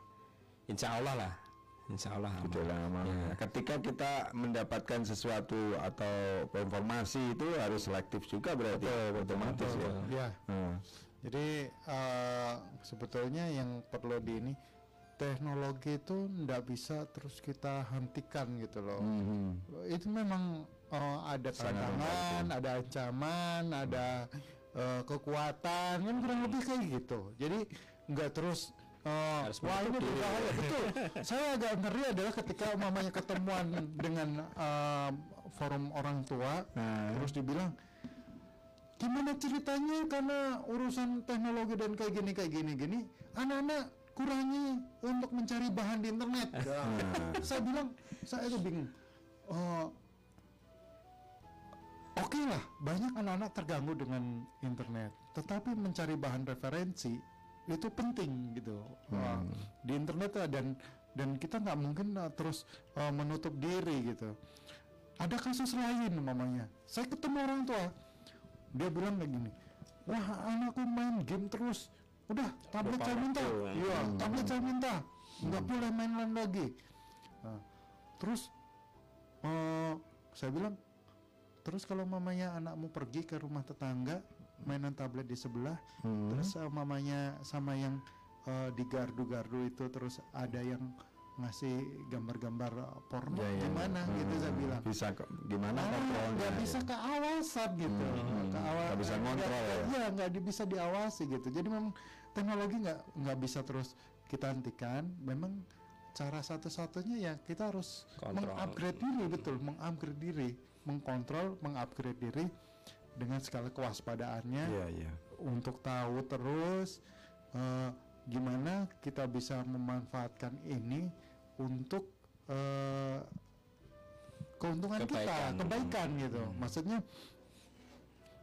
insya Allah lah insya Allah aman. Ya. Ketika kita mendapatkan sesuatu atau informasi itu harus selektif juga berarti otomatis ya. Ya, Hmm. jadi eh, sebetulnya yang perlu di ini teknologi itu ndak bisa terus kita hentikan gitu loh. Mhm. Itu memang eh, ada tantangan, ada ancaman, ada eh, kekuatan, kan kurang lebih kayak gitu. Jadi nggak terus Harus wah ini berbahaya betul. Saya agak ngeri adalah ketika mamanya ketemuan dengan eh, forum orang tua, Nah. terus dibilang gimana ceritanya karena urusan teknologi dan kayak gini kayak gini gini anak-anak kurangi untuk mencari bahan di internet. Nah, saya bilang saya itu bingung. Eh, oke lah banyak anak-anak terganggu dengan internet. Tetapi mencari bahan referensi itu penting gitu. Wah, di internet dan dan kita nggak mungkin uh, terus uh, menutup diri gitu. Ada kasus lain mamanya saya ketemu orang tua dia bilang kayak gini wah anakku main game terus udah tablet saya minta iya tablet saya minta nggak boleh main lain lagi Nah, terus eh, saya bilang terus kalau mamanya anakmu pergi ke rumah tetangga mainan tablet di sebelah terus eh, mamanya sama yang eh, di gardu-gardu itu terus ada yang ngasih gambar-gambar porno Ya, ya. gimana gitu saya Hmm. bilang Bisa kok gimana Ah, kontrolnya? nggak ya? bisa keawasan gitu Hmm, Keawa- nggak bisa ngontrol nggak- ya? iya nggak bisa diawasi gitu jadi memang teknologi nggak nggak bisa terus kita hentikan memang cara satu-satunya ya kita harus Kontrol. mengupgrade diri betul mengupgrade diri mengkontrol mengupgrade diri dengan segala kewaspadaannya Iya, iya. untuk tahu terus eh, gimana kita bisa memanfaatkan ini untuk eh, keuntungan kita Kebaikan. kebaikan gitu maksudnya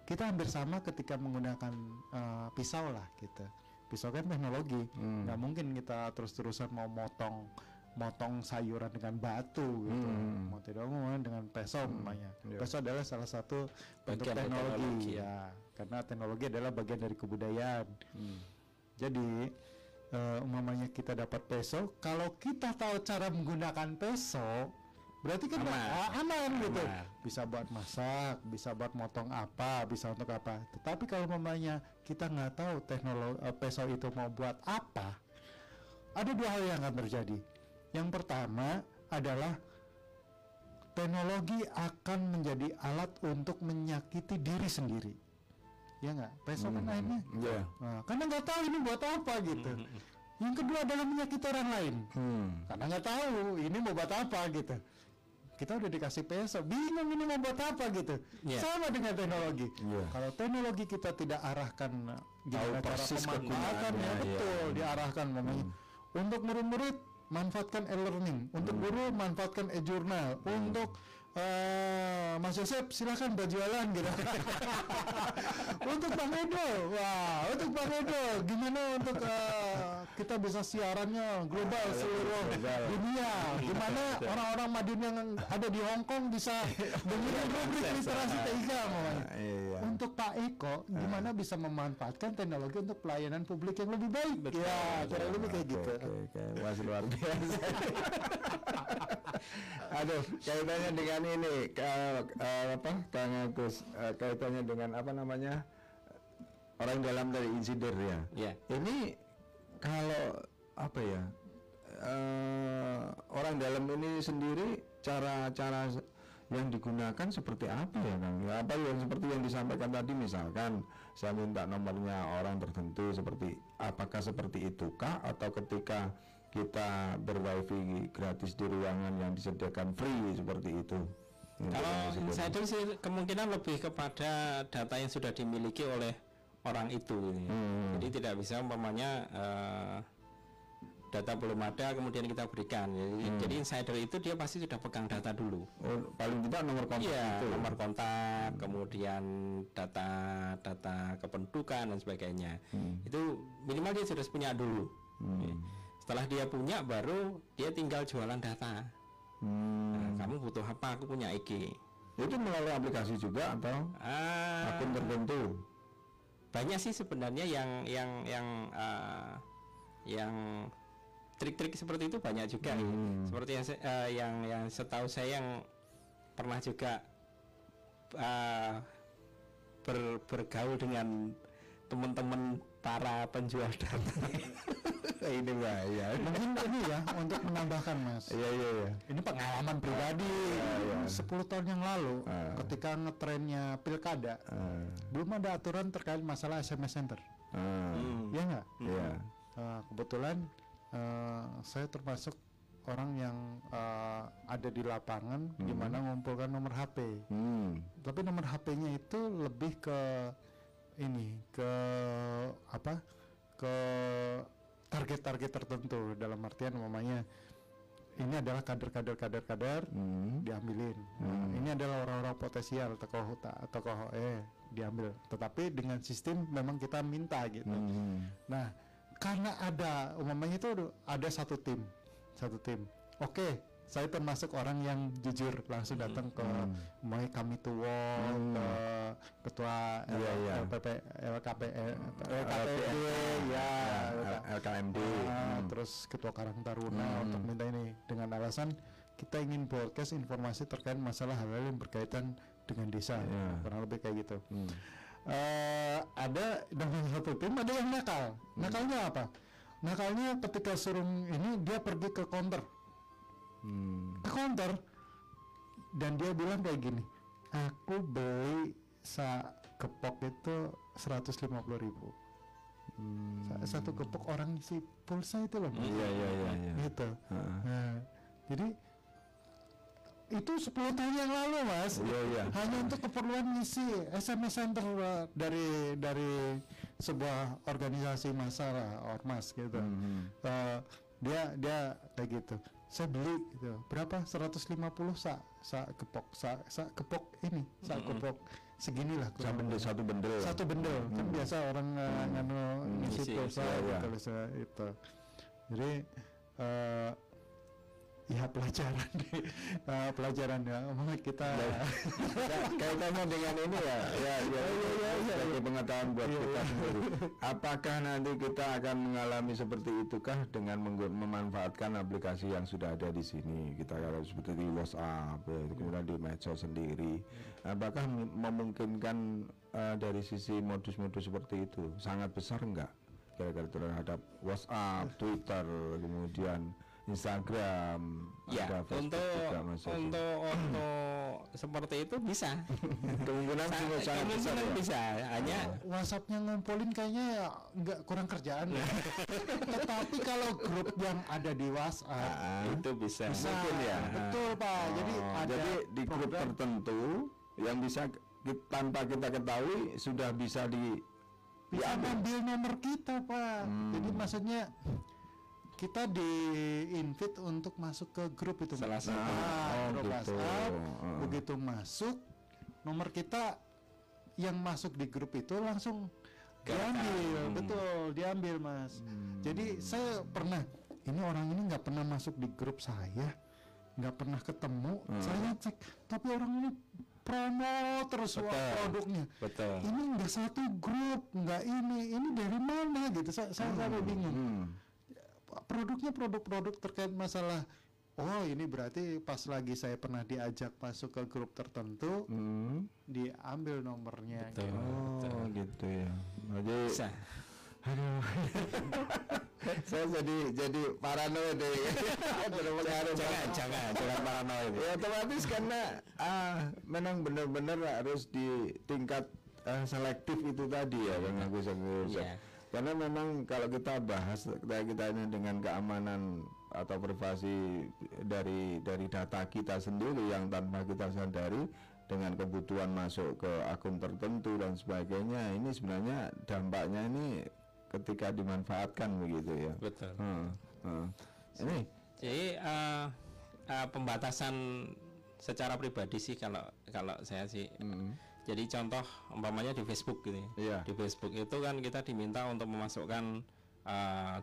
kita hampir sama ketika menggunakan eh, pisau lah gitu pisau kan teknologi nggak mungkin kita terus-terusan mau motong motong sayuran dengan batu gitu Hmm. mau tidak mau dengan pisau namanya Iya. pisau adalah salah satu bentuk Bagian teknologi, teknologi. ya karena teknologi adalah bagian dari kebudayaan. Jadi eh, umpamanya kita dapat peso, kalau kita tahu cara menggunakan peso, berarti kan Aman. ah, aman gitu. Aman. Bisa buat masak, bisa buat motong apa, bisa untuk apa. Tetapi kalau umpamanya kita nggak tahu teknologi peso itu mau buat apa, ada dua hal yang akan terjadi. Yang pertama adalah teknologi akan menjadi alat untuk menyakiti diri sendiri. Ya nggak? Peso kan akhirnya Iya. Nah, karena nggak tahu ini buat apa gitu. Yang kedua adalah menyakiti orang lain. Hmm. Karena nggak tahu ini mau buat apa gitu. Kita udah dikasih peso, bingung ini mau buat apa gitu. Iya. Sama dengan teknologi. Iya. Kalau teknologi kita tidak arahkan gimana cara persis pemanfaatannya, kegunaannya, betul iya. diarahkan namanya. Untuk murid-murid manfaatkan e-learning, untuk guru manfaatkan e-journal, untuk eh, Mas Yosep silakan berjualan gitu. untuk Bang Edo, wah untuk Bang Edo, gimana untuk eh, kita bisa siarannya global seluruh dunia? Gimana orang-orang Madiun yang ada di Hong Kong bisa dengerin rubrik literasi TIK mamanya? Iya. Untuk Pak Eko, gimana bisa memanfaatkan teknologi untuk pelayanan publik yang lebih baik? ya, kurang lebih kayak gitu. Oke, Mas luar biasa. Aduh, kaitannya dengan ini, ke- eh, apa, Kang Agus, eh, kaitannya dengan apa namanya orang dalam dari insider ya. Ya. Ini kalau apa ya, eh, orang dalam ini sendiri cara-cara yang digunakan seperti apa ya Kang? Ya, apa yang seperti yang disampaikan tadi misalkan saya minta nomornya orang tertentu seperti apakah seperti itukah atau ketika kita berwifi gratis di ruangan yang disediakan free seperti itu? Kalau insider. sih kemungkinan lebih kepada data yang sudah dimiliki oleh orang itu. ya. Hmm. Jadi tidak bisa umpamanya eh, data belum ada kemudian kita berikan. Jadi, Hmm. jadi insider itu dia pasti sudah pegang data dulu. Oh, paling tidak nomor kontak Iya, itu. nomor kontak, kemudian data-data kependudukan dan sebagainya. Hmm. Itu minimal dia sudah punya dulu. Ya. Setelah dia punya, baru dia tinggal jualan data. Hmm. Nah, kamu butuh apa? Aku punya IG. Itu melalui aplikasi juga atau Ah, akun tertentu? banyak sih sebenarnya yang yang yang ah, yang trik-trik seperti itu banyak juga. Hmm. Seperti yang eh, yang yang setahu saya yang pernah juga ah, ber- bergaul dengan teman-teman para penjual data. ini bahaya. Mungkin ini ya untuk menambahkan Mas. Iya iya iya. Ini pengalaman pribadi. 10 tahun yang lalu Ah. ketika ngetrennya pilkada, Ah, belum ada aturan terkait masalah SMS center. Hmm. Ya nggak? Iya. Uh, kebetulan uh, saya termasuk orang yang uh, ada di lapangan di mana ngumpulkan nomor HP. Hmm. Tapi nomor HP-nya itu lebih ke ini ke apa? Ke target-target tertentu dalam artian umpamanya ini adalah kader-kader kader-kader Hmm. diambilin. Nah, ini adalah orang-orang potensial tokoh huta, tokoh eh diambil. Tetapi dengan sistem memang kita minta gitu. Hmm. Nah, karena ada umumnya itu ada satu tim, satu tim. Oke, saya termasuk orang yang jujur langsung datang ke umumnya kami tua, ke ketua Hmm. Iya, iya. LPP, LKP, LKPD, ya, L- LKMD. Hmm. terus ketua Karang Taruna untuk minta ini dengan alasan kita ingin broadcast informasi terkait masalah hal-hal yang berkaitan dengan desa, Iya. kurang lebih kayak gitu Hmm. eh ada dengan satu tim ada yang nakal. Nakalnya apa? Nakalnya ketika suruh ini dia pergi ke counter, Hmm. ke counter dan dia bilang kayak gini, aku beli sa kepok itu 150.000 ribu. Sa- Satu kepok orang isi pulsa itu loh. Iya iya iya. iya. gitu. Heeh. Nah, jadi itu 10 tahun yang lalu mas Iya, iya. hanya untuk keperluan ngisi SMS center uh, dari dari sebuah organisasi massa lah, ormas gitu Hmm. Uh, dia dia kayak gitu. Saya beli gitu. Berapa? 150 sa sa kepok sa sa kepok ini. Sa kepok segini lah Satu bendel satu bendel. satu bendel. Kan biasa orang uh, nganu ngisi Ngisi, pulsa gitu, bisa itu. Jadi eh, ya pelajaran deh Eh, pelajaran ya kita Nah, kaitannya dengan ini ya, ya, ya, ya, ya, sebagai pengetahuan buat kita sendiri. Apakah nanti kita akan mengalami seperti itukah dengan memanfaatkan aplikasi yang sudah ada di sini? Kita kalau seperti di WhatsApp, ya, kemudian di medsos sendiri. Apakah mem- memungkinkan eh, dari sisi modus-modus seperti itu sangat besar enggak? Kira-kira terhadap WhatsApp, Twitter, kemudian Instagram, Ya, ada Facebook untuk juga masuk. untuk untuk seperti itu bisa. kemungkinan Sa- sangat sangat besar Kemungkinan ya. bisa. Hanya WhatsAppnya ngumpulin kayaknya nggak kurang kerjaan ya. Tetapi kalau grup yang ada di WhatsApp Ah, itu bisa. bisa, mungkin ya. betul pak. Jadi Oh, ada jadi di grup program. tertentu yang bisa ki- tanpa kita ketahui sudah bisa di bisa diambil. ngambil nomor kita pak. Hmm. Jadi maksudnya kita di invite untuk masuk ke grup itu Salah satu. Nah, Oh, grup gitu. WhatsApp. Oh. Begitu masuk nomor kita yang masuk di grup itu langsung Gerakkan. diambil, Hmm. betul diambil mas. Jadi saya pernah ini orang ini nggak pernah masuk di grup saya, nggak pernah ketemu. Saya cek, tapi orang ini promo terus Betul. produknya. Betul. Ini nggak satu grup, nggak ini, ini dari mana gitu. Saya saya sampai bingung. Hmm. Produknya produk-produk terkait masalah. Oh ini berarti pas lagi saya pernah diajak masuk ke grup tertentu, Hmm. diambil nomornya. Betul. gitu. Oh gitu ya. Jadi Bisa. aduh. saya jadi jadi paranoid deh. Jangan Jangan, jangan, jangan paranoid. Ya otomatis karena ah memang benar-benar harus di tingkat ah, selektif itu tadi ya Bang Agus Agus. Iya. Karena memang kalau kita bahas kita kita ini dengan keamanan atau privasi dari dari data kita sendiri yang tanpa kita sadari dengan kebutuhan masuk ke akun tertentu dan sebagainya ini sebenarnya dampaknya ini ketika dimanfaatkan begitu ya. Betul. Hmm, hmm. Ini Jadi eh, eh, pembatasan secara pribadi sih kalau kalau saya sih. hmm, Jadi contoh umpamanya di Facebook gitu ya. Iya. Di Facebook itu kan kita diminta untuk memasukkan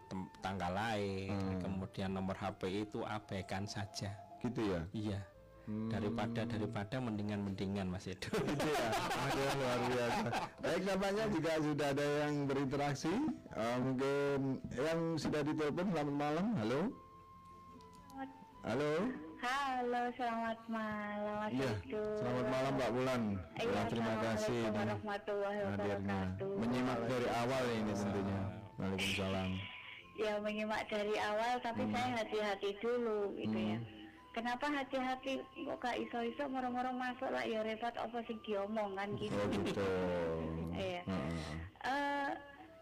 tem- tanggal lahir, Hmm. kemudian nomor HP itu abaikan saja. gitu ya. Iya. Hmm. Daripada daripada mendingan mendingan Mas Edo. Gitu ya. Aduh, luar biasa. Baik nampaknya juga sudah ada yang berinteraksi. Eh, mungkin yang sudah ditelepon selamat malam. Halo. Halo. Halo, selamat malam Mas Iya. Edo. Selamat malam Mbak Bulan. Iya, Ya, terima kasih warahmatullahi wabarakatuh. Menyimak dari awal ini tentunya. Waalaikumsalam. Ya menyimak dari awal, tapi Hmm. saya hati-hati dulu gitu ya. Kenapa hati-hati? Kok gak iso-iso moro-moro masuk lah ya repot apa sih diomong kan gitu. Oh gitu. Iya. Heeh. Eh,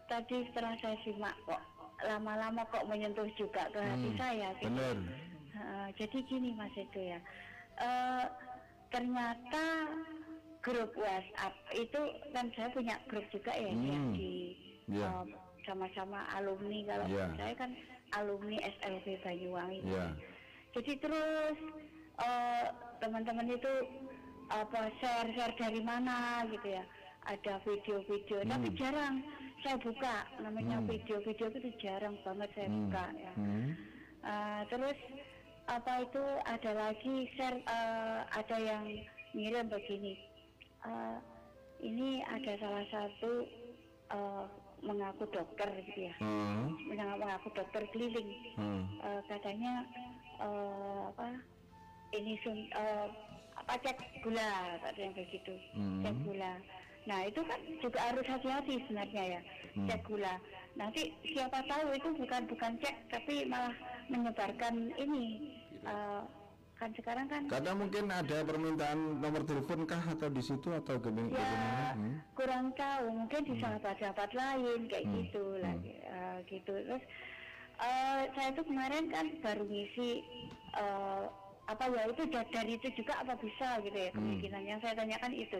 tadi setelah saya simak kok lama-lama kok menyentuh juga ke hati Hmm, saya. gitu. Benar. Jadi gini Mas Edo ya, Eh, ternyata grup WhatsApp itu kan saya punya grup juga ya, Hmm, di iya. eh, sama-sama alumni kalau Iya. saya kan alumni SLB Banyuwangi. Iya. Jadi terus eh, teman-teman itu apa share-share dari mana gitu ya, ada video-video, tapi Hmm. jarang saya buka namanya Hmm. video-video itu jarang banget saya Hmm. buka ya. Hmm. Uh, terus apa itu ada lagi share uh, ada yang ngirim begini uh, ini ada salah satu uh, mengaku dokter gitu ya Hmm. mengaku, dokter keliling Hmm. Uh, katanya uh, apa ini sun, uh, apa cek gula yang begitu Hmm. cek gula nah itu kan juga harus hati-hati sebenarnya ya Hmm. cek gula nanti siapa tahu itu bukan bukan cek tapi malah menyebarkan ini Uh, kan sekarang kan Karena mungkin ada permintaan nomor telepon kah atau di situ atau gimana? ya? Hmm. kurang tahu mungkin di sahabat-sahabat lain kayak Hmm. gitu lah uh, gitu terus uh, saya tuh kemarin kan baru ngisi uh, apa ya itu da- dari itu juga apa bisa gitu ya kemungkinan yang saya tanyakan itu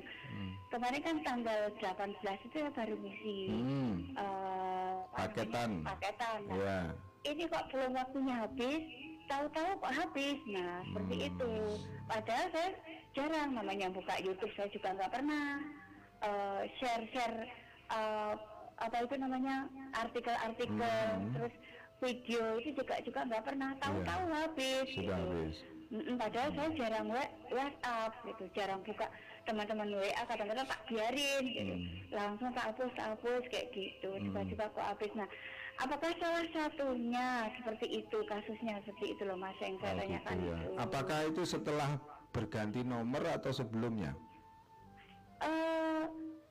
kemarin kan tanggal 18 itu ya baru ngisi Hmm. uh, Paketan. paketan Nah, Ya. Ini kok belum waktunya habis tahu-tahu kok habis nah seperti Hmm. itu padahal saya jarang namanya buka YouTube saya juga nggak pernah eh, share-share eh, apa itu namanya artikel-artikel Hmm. terus video itu juga juga nggak pernah tahu-tahu habis Iya. Sudah gitu. habis. Mm-mm, padahal saya jarang WhatsApp gitu, jarang buka teman-teman WA kadang-kadang tak biarin gitu, Hmm. langsung tak hapus tak hapus kayak gitu, tiba-tiba kok habis. Nah, apakah salah satunya seperti itu kasusnya seperti itu loh mas yang saya Oh, tanyakan gitu ya. itu. Apakah itu setelah berganti nomor atau sebelumnya? Eh,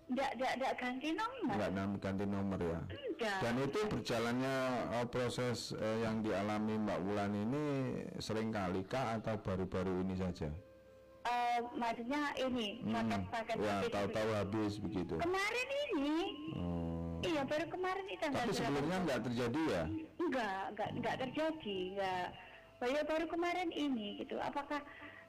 nggak nggak nggak ganti nomor. Enggak ganti nomor ya. Enggak. Dan itu berjalannya eh, proses eh, yang dialami Mbak Wulan ini sering kali kah atau baru-baru ini saja? Eh, maksudnya ini Hmm, paket-paket ya habis tahu-tahu begitu. habis begitu. Kemarin ini, Oh. Iya baru kemarin itu tanggal Tapi sebelumnya enggak terjadi ya? Enggak, enggak, enggak terjadi, enggak. Baru baru kemarin ini gitu. Apakah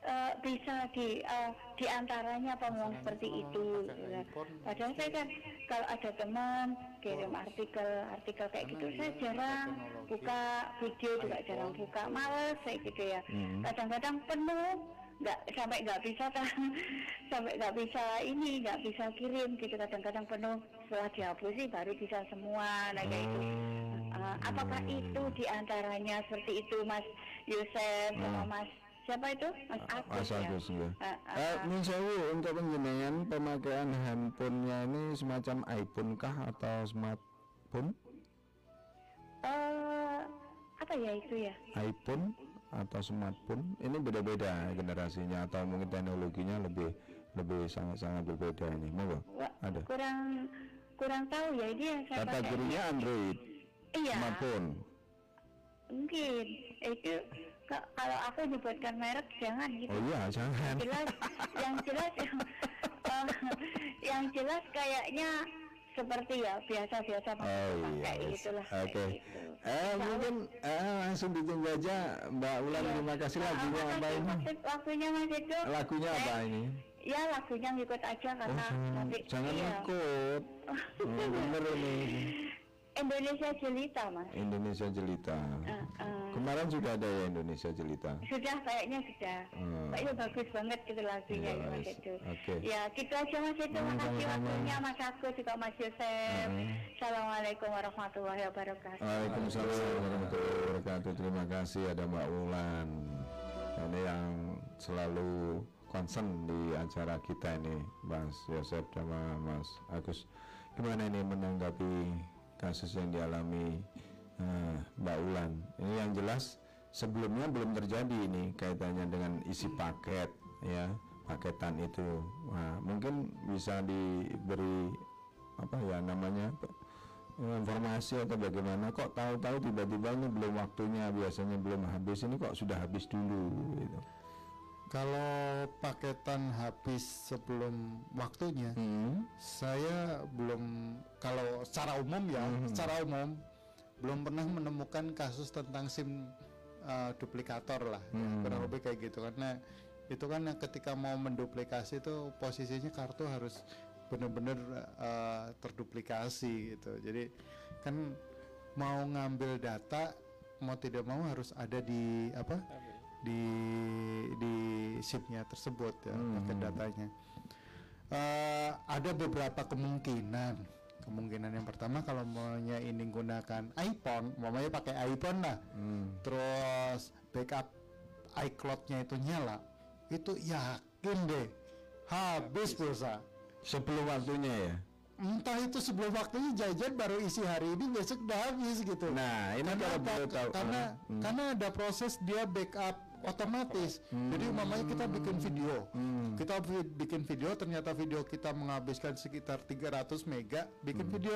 eh, bisa di eh, di antaranya apa ngomong seperti itu? gitu kan. Padahal saya kan kalau ada teman kirim artikel artikel kayak gitu saya jarang buka video juga jarang buka males kayak gitu ya. Kadang-kadang penuh nggak sampai nggak bisa ta- sampai nggak bisa ini nggak bisa kirim gitu kadang-kadang penuh setelah dihapus sih baru bisa semua nah kayak itu Uh, apakah itu di antaranya seperti itu Mas Yosef sama Mas siapa itu Mas Agus Mas ya? Agus ya. Uh, uh, Eh, Min Sewu, untuk penjenengan pemakaian handphonenya ini semacam iPhone kah atau smartphone? eh, apa ya itu ya? iPhone atau smartphone ini beda-beda generasinya atau mungkin teknologinya lebih lebih sangat-sangat berbeda ini. Monggo. Ada. kurang kurang tahu ya ini yang saya pakai. kategorinya Android. Iya, smartphone. Mungkin. Itu ka- kalau aku nyebutkan merek jangan gitu. oh iya jangan. Jelas yang jelas yang, eh, yang jelas kayaknya seperti ya biasa-biasa Oh pakai iya, yes. itulah oke. kayak gitu. Eh mungkin eh, langsung ditunggu aja Mbak Ulan. Iya. Terima kasih Ah, lagunya makasih, apa ini? waktunya Mas Edo. Lagunya Eh, apa ini? Ya lagunya ngikut aja Oh, karena jangan, nanti jangan iya. ikut. Oh, bener ini Indonesia Jelita Mas. Indonesia Jelita. Eh, eh, Kemarin sudah ada ya Indonesia Jelita. sudah kayaknya sudah. Hmm. Kayaknya bagus banget gitu lagunya Iya, ya, Mas. Edo. Oke. Ya gitu aja Mas Edo. Hmm, Makasih waktunya Mas Agus juga Mas Yosef. Hmm. Assalamualaikum warahmatullahi wabarakatuh. Waalaikumsalam warahmatullahi wabarakatuh. Terima kasih ada Mbak Wulan. Ini yang selalu concern di acara kita ini, Mas Yosef sama Mas Agus. Gimana ini menanggapi kasus yang dialami eh, Mbak Wulan? Ini yang jelas sebelumnya belum terjadi ini kaitannya dengan isi paket ya paketan itu. Nah, mungkin bisa diberi apa ya namanya informasi atau bagaimana kok tahu-tahu tiba-tiba ini belum waktunya biasanya belum habis ini kok sudah habis dulu gitu. Kalau paketan habis sebelum waktunya, Hmm. saya belum kalau secara umum ya, secara umum belum pernah menemukan kasus tentang SIM uh, duplikator lah, ya, kurang lebih kayak gitu. Karena itu kan yang ketika mau menduplikasi itu posisinya kartu harus benar-benar uh, terduplikasi gitu. Jadi kan mau ngambil data mau tidak mau harus ada di apa di di SIM-nya tersebut ya pakai datanya. Eh, ada beberapa kemungkinan. Kemungkinan yang pertama kalau maunya ini gunakan iPhone, maunya pakai iPhone lah. Terus backup iCloud-nya itu nyala, itu yakin deh habis pulsa. Sebelum waktunya ya. Entah itu sebelum waktunya jajan baru isi hari ini besok udah habis gitu. Nah, ini karena kalau boleh tahu. karena Hmm. karena ada proses dia backup otomatis. Jadi mamanya kita bikin video. Hmm. Kita bikin video ternyata video kita menghabiskan sekitar 300 mega bikin Hmm. video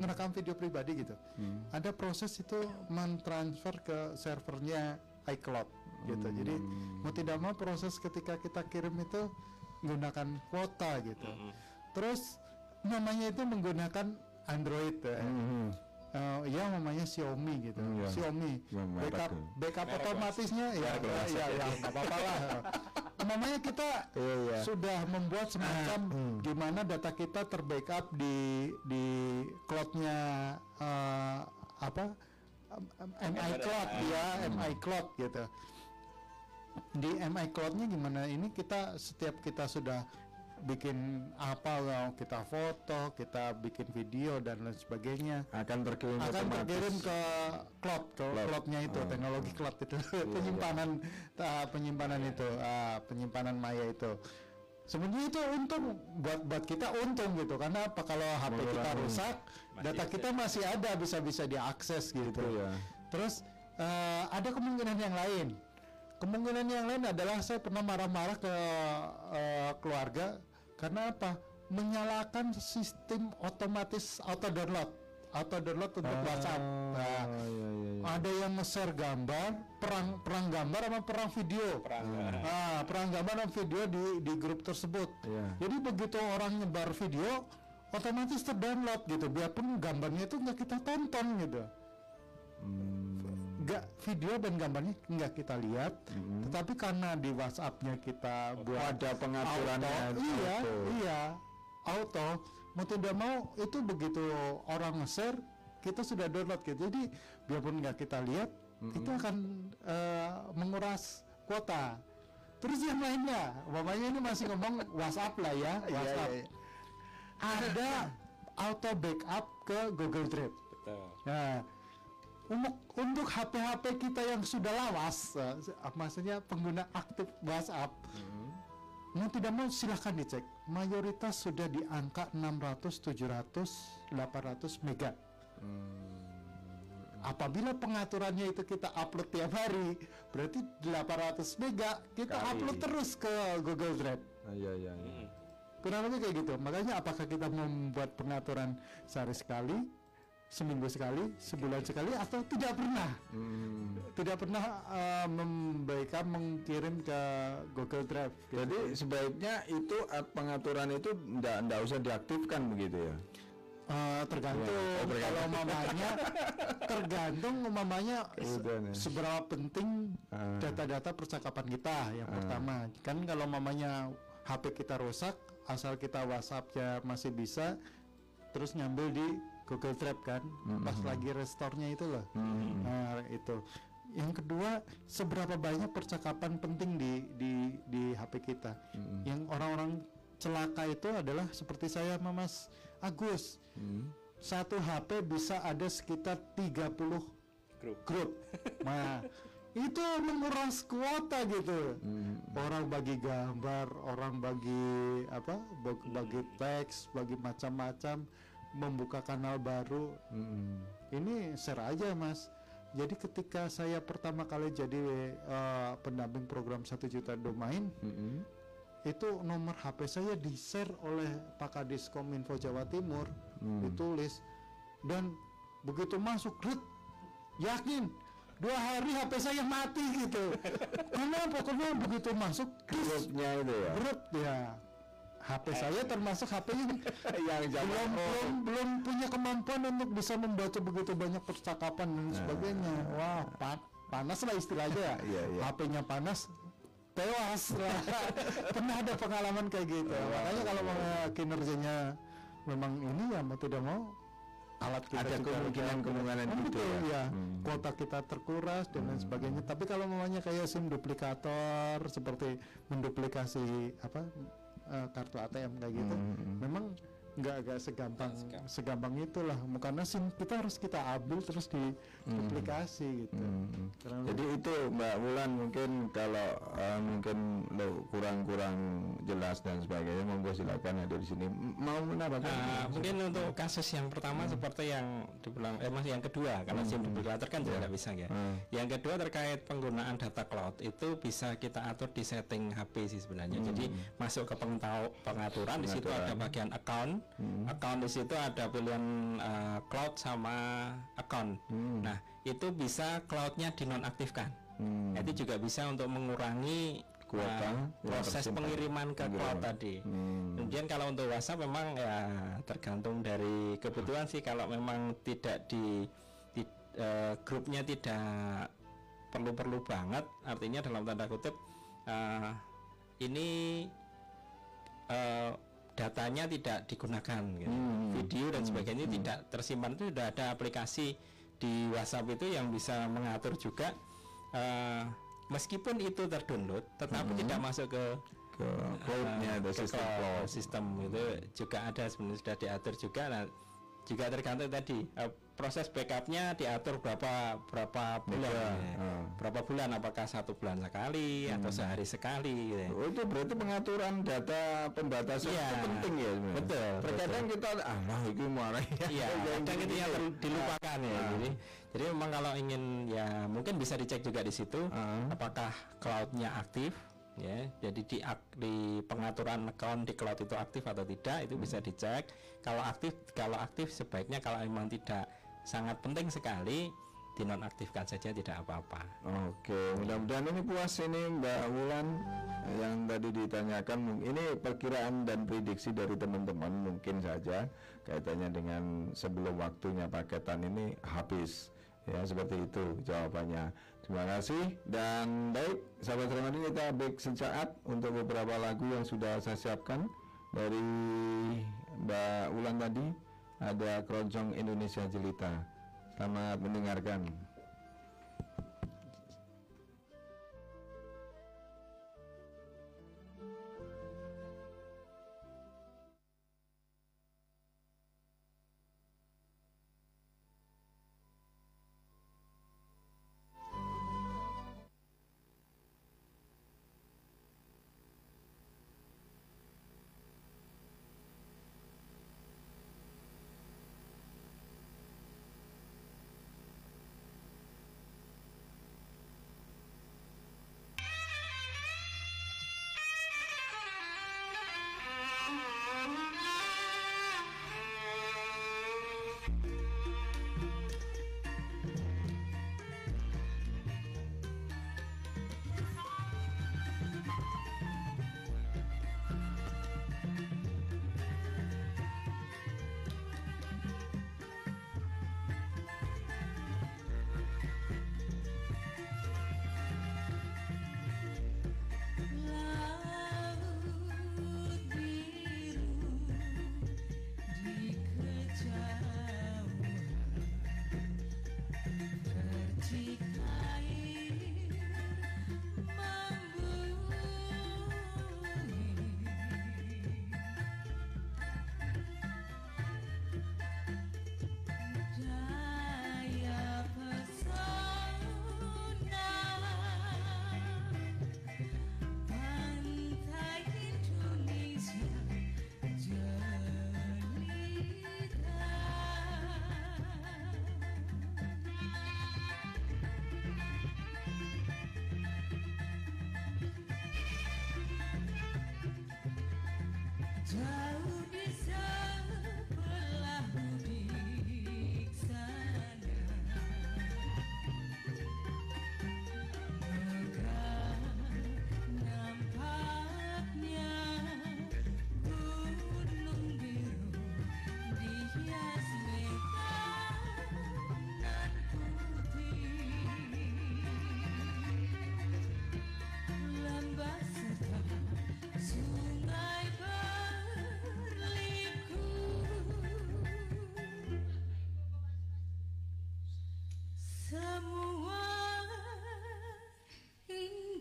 ngerekam video pribadi gitu. Ada proses itu mentransfer ke servernya iCloud gitu. Jadi Hmm. mau tidak mau proses ketika kita kirim itu menggunakan kuota gitu. Terus namanya itu menggunakan Android ya. Hmm. Eh, ya namanya Xiaomi gitu. Hmm, ya. Xiaomi. Ya, merek backup backup otomatisnya ya Merek ya ya ya nggak apa-apa lah. Namanya kita Iya, iya. sudah membuat semacam gimana data kita terbackup di di cloudnya eh, apa MI Cloud ya MI Cloud gitu di MI Cloud-nya gimana ini kita setiap kita sudah bikin apa kalau kita foto, kita bikin video dan lain sebagainya. Akan terkirim akan otomatis. terkirim ke cloud ke Cloud. cloudnya itu Ah. teknologi cloud itu. Penyimpanan ah, penyimpanan itu ah, penyimpanan maya itu. Sebenarnya itu untung buat buat kita untung gitu. Karena apa? Kalau HP kita rusak Masih data ada. kita masih ada bisa bisa diakses gitu. Itu ya. terus eh, ada kemungkinan yang lain. Kemungkinan yang lain adalah saya pernah marah-marah ke eh, keluarga karena apa menyalakan sistem otomatis auto download auto download untuk WhatsApp Nah, Oh, iya, iya, iya. ada yang nge-share gambar perang perang gambar sama perang video Perang. ah perang gambar dan video di di grup tersebut Iya. jadi begitu orang nyebar video otomatis terdownload gitu biarpun gambarnya itu nggak kita tonton gitu Hmm. Nggak video dan gambarnya nggak kita lihat. Tetapi karena di WhatsAppnya kita buat Oh, ada pengaturannya auto, iya auto. iya auto. Mau tidak mau itu begitu orang nge-share kita sudah download gitu. Jadi biarpun nggak kita lihat itu akan eh, menguras kuota. Terus yang lainnya umpamanya ini masih ngomong WhatsApp lah ya Iya, WhatsApp. iya. ada auto backup ke Google Drive. Betul. Nah, untuk untuk HP-HP kita yang sudah lawas, ah, maksudnya pengguna aktif WhatsApp, mau tidak mau silahkan dicek. Mayoritas sudah di angka 600, 700, 800 mega. Apabila pengaturannya itu kita upload tiap hari, berarti 800 mega kita Kali. upload terus ke Google Drive. Ah, iya, iya, iya. Kurang lebih kayak gitu. Makanya apakah kita membuat pengaturan sehari sekali, seminggu sekali, sebulan sekali, atau tidak pernah? Hmm. Tidak pernah eh, memberikan mengirim ke Google Drive. gitu. Jadi sebaiknya itu uh, pengaturan itu ndak usah diaktifkan begitu ya. Eh, tergantung Ya, oh, tergantung. kalau mamanya tergantung mamanya se- ya. seberapa penting Ah. data-data percakapan kita yang pertama kan kalau mamanya HP kita rusak asal kita WhatsAppnya masih bisa terus nyambil di Google Drive kan pas lagi restore-nya itu loh Hmm. nah itu yang kedua seberapa banyak percakapan penting di di di HP kita yang orang-orang celaka itu adalah seperti saya sama Mas Agus Hmm. satu HP bisa ada sekitar 30 Grup. grup. Nah, itu menguras kuota gitu. Hmm. Orang bagi gambar, orang bagi apa? bag- Bagi teks, bagi macam-macam, membuka kanal baru. Hmm. Ini share aja, Mas. Jadi ketika saya pertama kali jadi eh, pendamping program satu juta domain, Hmm. itu nomor HP saya di share oleh Pak Kadis Kominfo Jawa Timur Hmm. ditulis dan begitu masuk rut yakin dua hari HP saya mati gitu karena pokoknya begitu masuk Grupnya itu ya. rut ya HP saya termasuk HP yang yang zaman belum oh, belum belum punya kemampuan untuk bisa membaca begitu banyak percakapan dan sebagainya. Wah pa- panas lah istilahnya. Iya, iya. HP-nya panas tewas lah. Pernah ada pengalaman kayak gitu. Makanya kalau mau kinerjanya memang ini ya mau tidak mau alat kita ada juga kemungkinan-kemungkinan Oh, gitu ya. ya Hmm. kuota kita terkuras dan lain sebagainya. Tapi kalau mamanya kayak SIM duplikator seperti menduplikasi apa eh, kartu ATM kayak gitu Hmm. memang nggak nggak segampang segampang itulah karena SIM kita harus kita ambil terus di duplikasi gitu Hmm. Kurang Jadi itu Mbak Wulan mungkin kalau eh, mungkin lo kurang-kurang jelas dan sebagainya monggo silakan ada di sini. Mau menambahkan? Nah, mungkin untuk kasus yang pertama seperti yang dibilang eh masih yang kedua karena SIM duplicator kan juga nggak bisa ya. Hmm. Yang kedua terkait penggunaan data cloud itu bisa kita atur di setting HP sih sebenarnya. Jadi masuk ke pengetahu- pengaturan di situ ada bagian account. Account di situ ada pilihan eh, cloud sama account. Nah, itu bisa cloudnya dinonaktifkan. Hmm. Itu juga bisa untuk mengurangi Kuota yang proses pengiriman ke cloud tadi. Hmm. Kemudian kalau untuk WhatsApp memang ya tergantung dari kebutuhan sih kalau memang tidak di, di- eh, grupnya tidak perlu-perlu banget artinya dalam tanda kutip eh, ini datanya tidak digunakan gitu. Hmm. video dan sebagainya tidak tersimpan itu sudah ada aplikasi di WhatsApp itu yang bisa mengatur juga eh, meskipun itu terdownload tetapi tidak masuk ke ke cloud-nya ada ke sistem cloud, sistem itu juga ada sebenarnya sudah diatur juga nah juga tergantung tadi eh, proses backupnya diatur berapa berapa bulan ya. ah. berapa bulan apakah satu bulan sekali atau Hmm. sehari sekali gitu ya. Oh, itu berarti pengaturan data pembatasan Iya, itu penting ya sebenarnya. betul, Terkadang kita ah nah itu marah ya. Iya, kadang itu yang dilupakan ya. Ah. Jadi, jadi memang kalau ingin ya mungkin bisa dicek juga di situ Ah. apakah cloudnya aktif ya. Jadi di di pengaturan account di cloud itu aktif atau tidak itu bisa dicek. Kalau aktif kalau aktif sebaiknya kalau memang tidak sangat penting sekali dinonaktifkan saja tidak apa-apa. Oke, mudah-mudahan ini puas ini Mbak Wulan yang tadi ditanyakan. Ini perkiraan dan prediksi dari teman-teman mungkin saja kaitannya dengan sebelum waktunya paketan ini habis. Ya seperti itu jawabannya. Terima kasih dan baik sahabat Ramadan kita break sesaat untuk beberapa lagu yang sudah saya siapkan dari Mbak Wulan tadi ada Keroncong Indonesia Jelita. Selamat mendengarkan.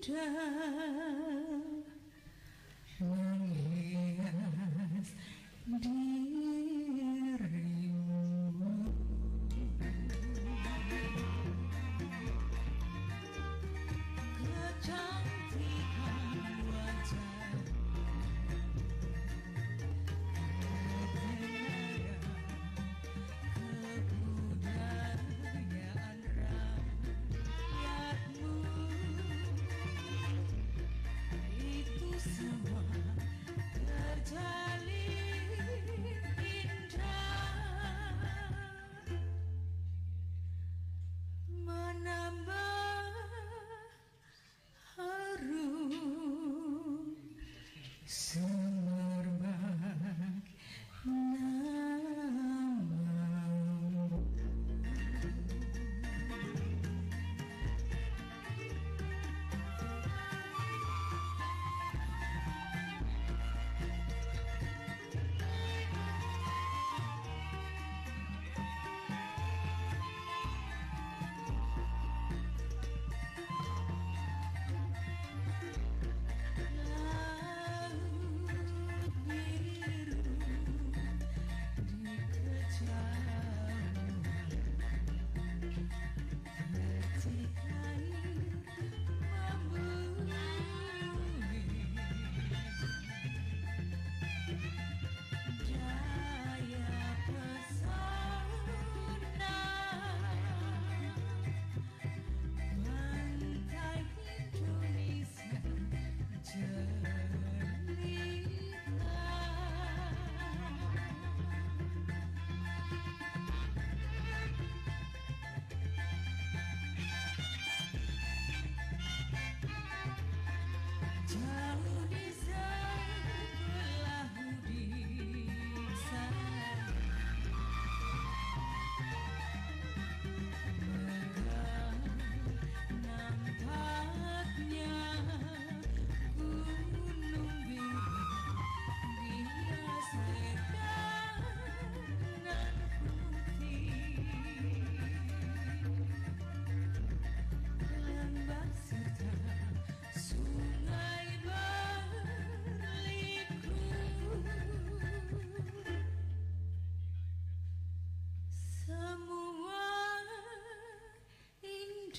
down.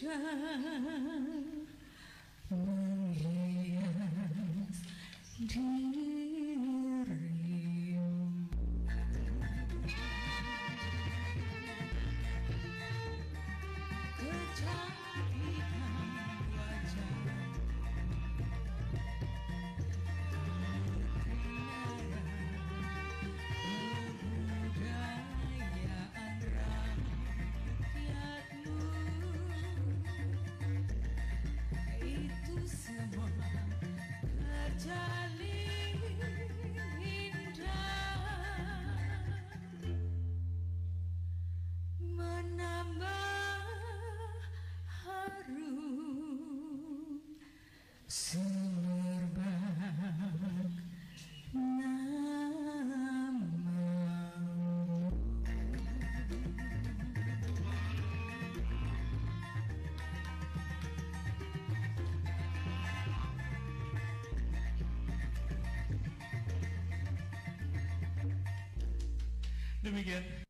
time Demikian.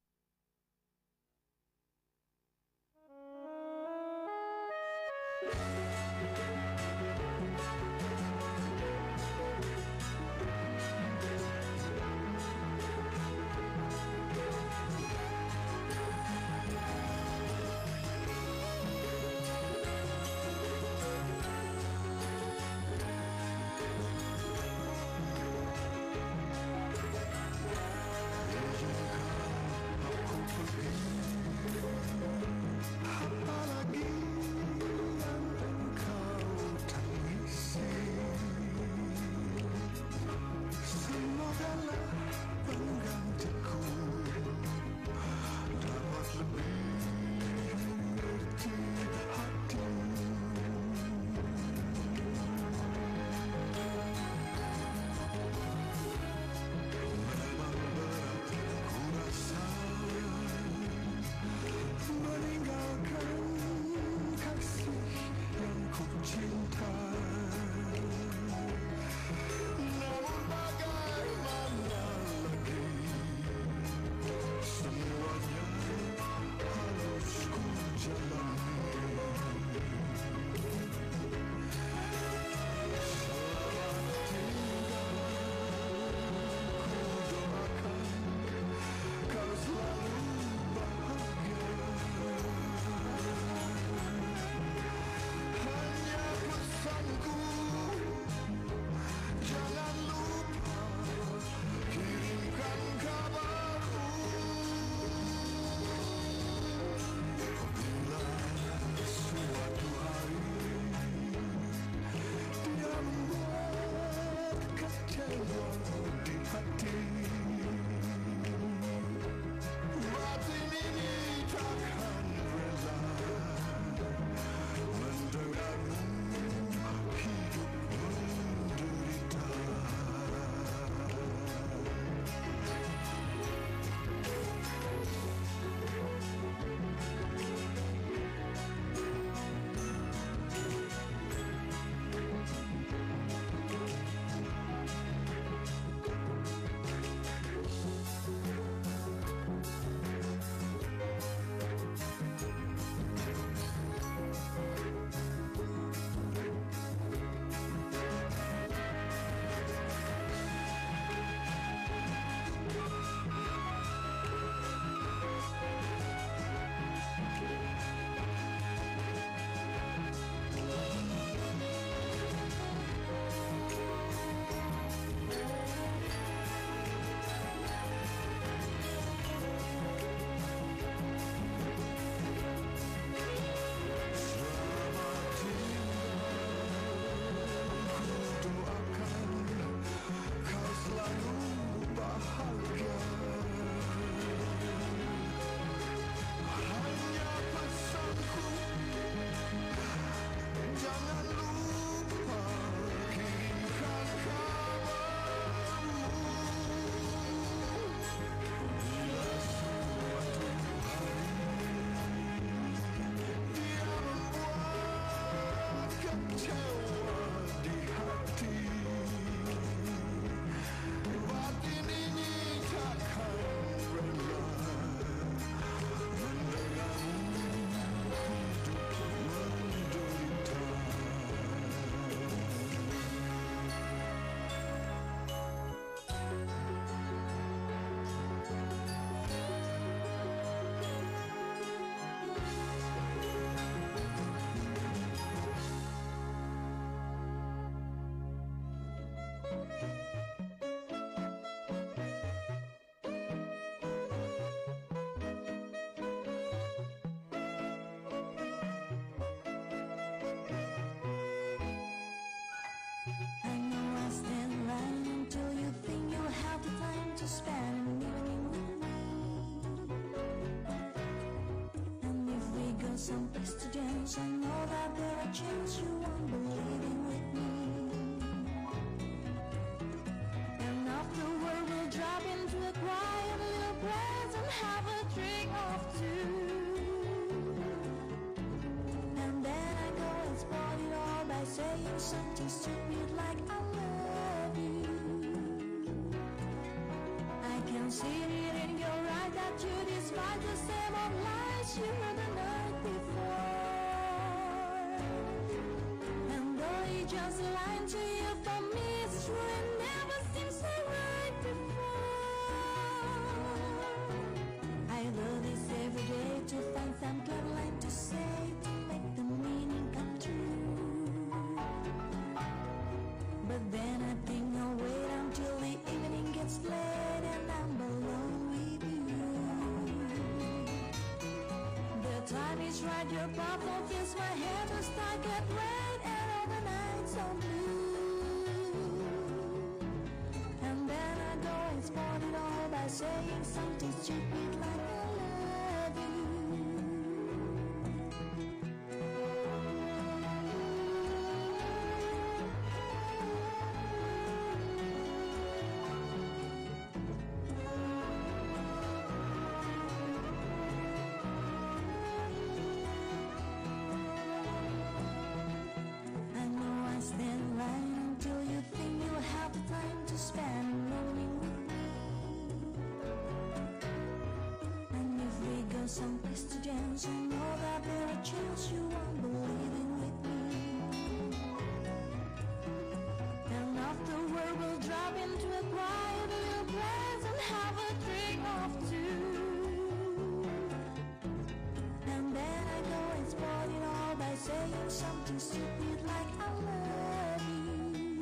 Spend an evening with me. And if we go someplace to dance, I know that there are chances you won't be leaving with me. And afterward we'll drop into a quiet little place and have a drink or two. And then I go and spoil it all by saying something stupid see it in your eyes that you despise the same old lies you heard the night before. And though he just lied to you, for me right, your purple fills my head to start get red and all the nights are blue. And then I go and spoil it all by saying something stupid if we go someplace to dance, I know that there are chances you won't be leaving with me. And afterward we'll drop into a quiet little place and have a drink or two. And then I go and spoil it all by saying something stupid like I love you.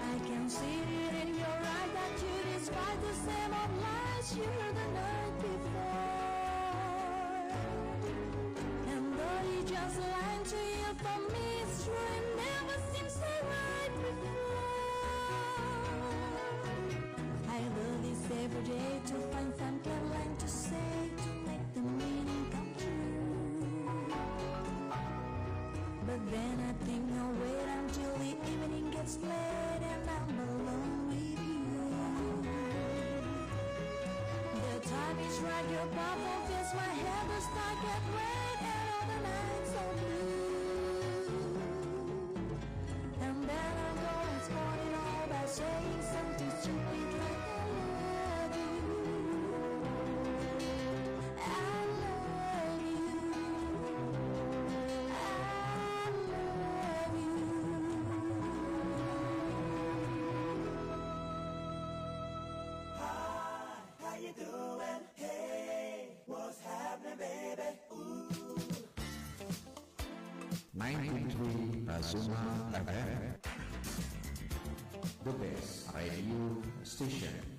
I can see it in your eyes that you despise the same old lies you my head, and all the nights blue. And then I go it all by saying something stupid like I love you. I love you. I love you. Ninety-three Azuma FM, the best radio station.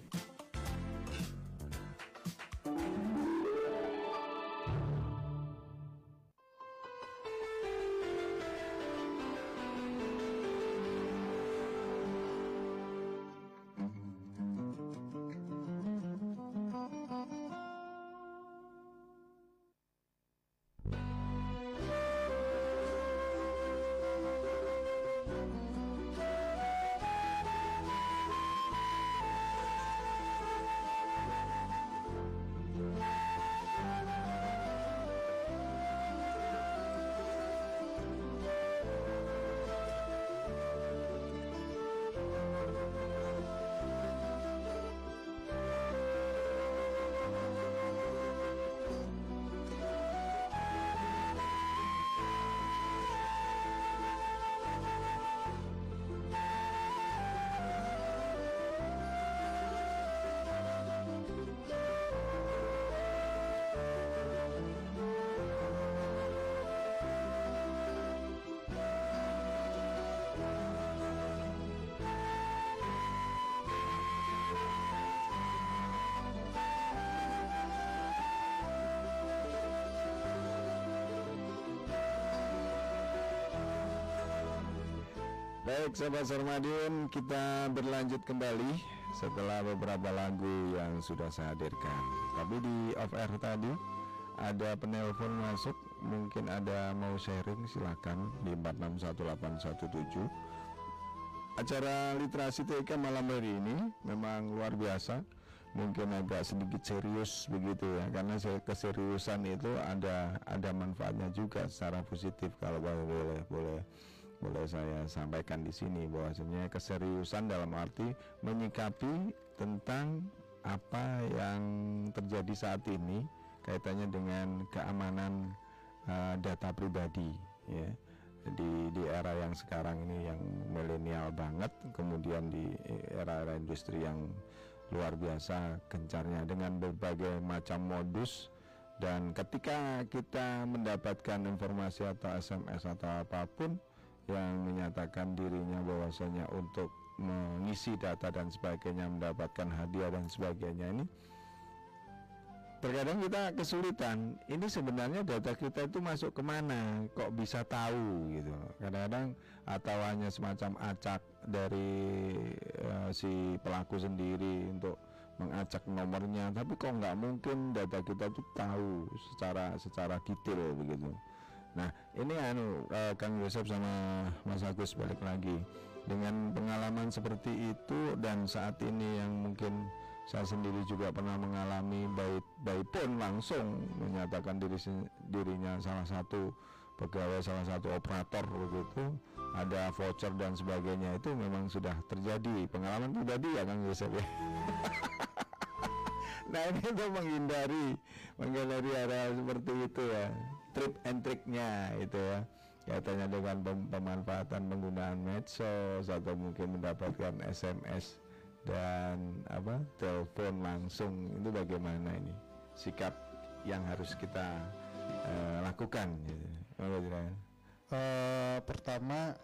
Baik, sahabat Sarmadion, kita berlanjut kembali setelah beberapa lagu yang sudah saya hadirkan. Tapi di off air tadi ada penelpon masuk, mungkin ada mau sharing silakan di 461817. Acara literasi TK malam hari ini memang luar biasa. Mungkin agak sedikit serius begitu ya, karena se- keseriusan itu ada ada manfaatnya juga secara positif kalau boleh boleh boleh saya sampaikan di sini bahwasanya keseriusan dalam arti menyikapi tentang apa yang terjadi saat ini kaitannya dengan keamanan uh, data pribadi ya. Di di era yang sekarang ini yang milenial banget kemudian di era-era industri yang luar biasa gencarnya dengan berbagai macam modus dan ketika kita mendapatkan informasi atau SMS atau apa pun yang menyatakan dirinya bahwasanya untuk mengisi data dan sebagainya mendapatkan hadiah dan sebagainya ini terkadang kita kesulitan. Ini sebenarnya data kita itu masuk ke mana? Kok bisa tahu gitu? Kadang-kadang atau hanya semacam acak dari eh, si pelaku sendiri untuk mengacak nomornya. Tapi kok nggak mungkin data kita tuh tahu secara secara detail begitu Nah, ini anu eh, Kang Yosef sama Mas Agus balik lagi. Dengan pengalaman seperti itu dan saat ini yang mungkin saya sendiri juga pernah mengalami baik baik pun langsung menyatakan diri dirinya salah satu pegawai salah satu operator begitu ada voucher dan sebagainya itu memang sudah terjadi. Pengalaman pribadi ya Kang Yosef ya. Nah ini untuk menghindari menghindari hal seperti itu ya trip and triknya itu ya kaitannya dengan pem- pemanfaatan penggunaan medsos atau mungkin mendapatkan SMS dan apa telepon langsung itu bagaimana ini sikap yang harus kita eh, lakukan gitu. Eh, pertama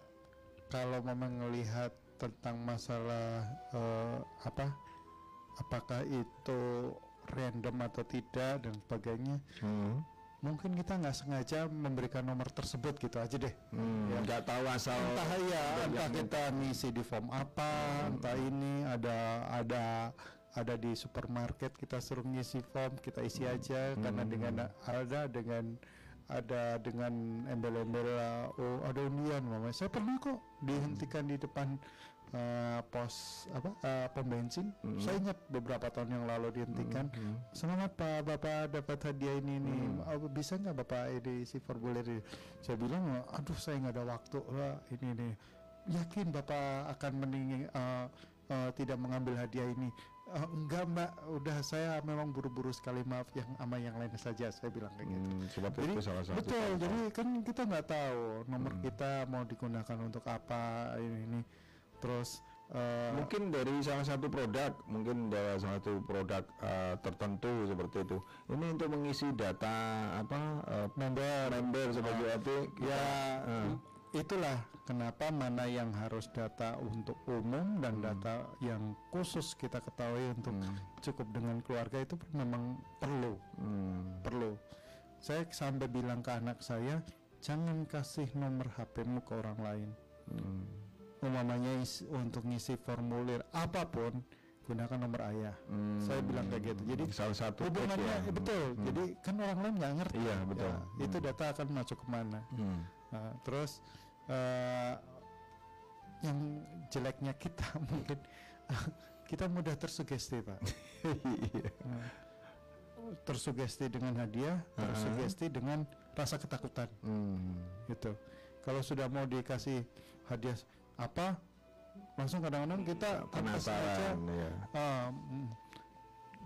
kalau memang melihat tentang masalah eh, apa apakah itu random atau tidak dan sebagainya Hmm. Mungkin kita nggak sengaja memberikan nomor tersebut gitu aja deh. Hmm, Ya. nggak tahu asal entah ya entah yang- kita ngisi di form apa entah ini ada ada ada di supermarket kita suruh ngisi form kita isi aja. Karena dengan ada dengan ada dengan embel-embel oh ada undian mama. Saya pernah kok dihentikan di depan uh, pos apa uh, pom bensin. Saya ingat beberapa tahun yang lalu dihentikan. Selamat pak. Bapak dapat hadiah ini nih Oh, bisa nggak bapak ini si formulir ini?" saya bilang aduh saya nggak ada waktu Wah, ini nih yakin bapak akan mending uh, uh, tidak mengambil hadiah ini? "Eh, enggak mbak. Udah saya memang buru-buru sekali. Maaf yang sama yang lain saja. Saya bilang kayak gitu. Hmm, seperti jadi itu salah satu betul. Contoh. jadi kan kita nggak tahu nomor kita mau digunakan untuk apa ini, ini. Terus uh, mungkin dari salah satu produk mungkin dari salah satu produk eh, tertentu seperti itu. Ini untuk mengisi data apa eh, member. member sebagai apa ya eh, itulah kenapa mana yang harus data untuk umum dan data yang khusus kita ketahui untuk cukup dengan keluarga itu memang perlu. Hmm, perlu. Saya sampai bilang ke anak saya jangan kasih nomor HP-mu ke orang lain. Hmm, umpamanya is- untuk ngisi formulir apa pun gunakan nomor ayah. Hmm. saya bilang kayak gitu. Jadi salah satu hubungannya ya. betul. Jadi kan orang lain nggak ngerti. Iya, betul. Ya, itu data akan masuk ke mana. Hmm. Nah, terus eh, yang jeleknya kita mungkin kita mudah tersugesti pak. Nah, tersugesti dengan hadiah tersugesti dengan rasa ketakutan. Hmm. gitu. Kalau sudah mau dikasih hadiah apa langsung kadang-kadang kita penasaran ya mm,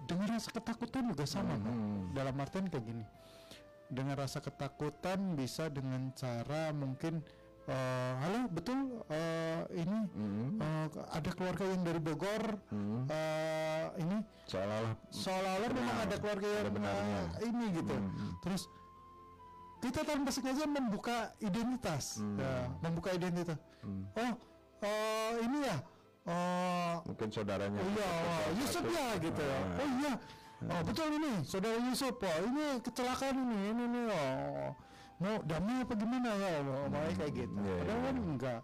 dengan rasa ketakutan juga sama. Hmm. dalam artian kayak gini dengan rasa ketakutan bisa dengan cara mungkin eh, halo betul eh, ini Hmm. eh, ada keluarga yang dari Bogor Hmm. eh, ini seolah-olah seolah-olah memang ada keluarga yang Ada benarnya. eh, ini gitu Hmm. terus kita tanpa sengaja membuka identitas Hmm. ya, membuka identitas Hmm. oh eh, ini ya eh, mungkin saudaranya Oh iya, oh, Yusuf ya gitu. Ah. Oh iya. Oh betul ini, saudara Yusuf. Oh ini kecelakaan ini, ini nih. Oh, mau damai apa gimana ya mau mau kayak gitu Iya, padahal iya, kan enggak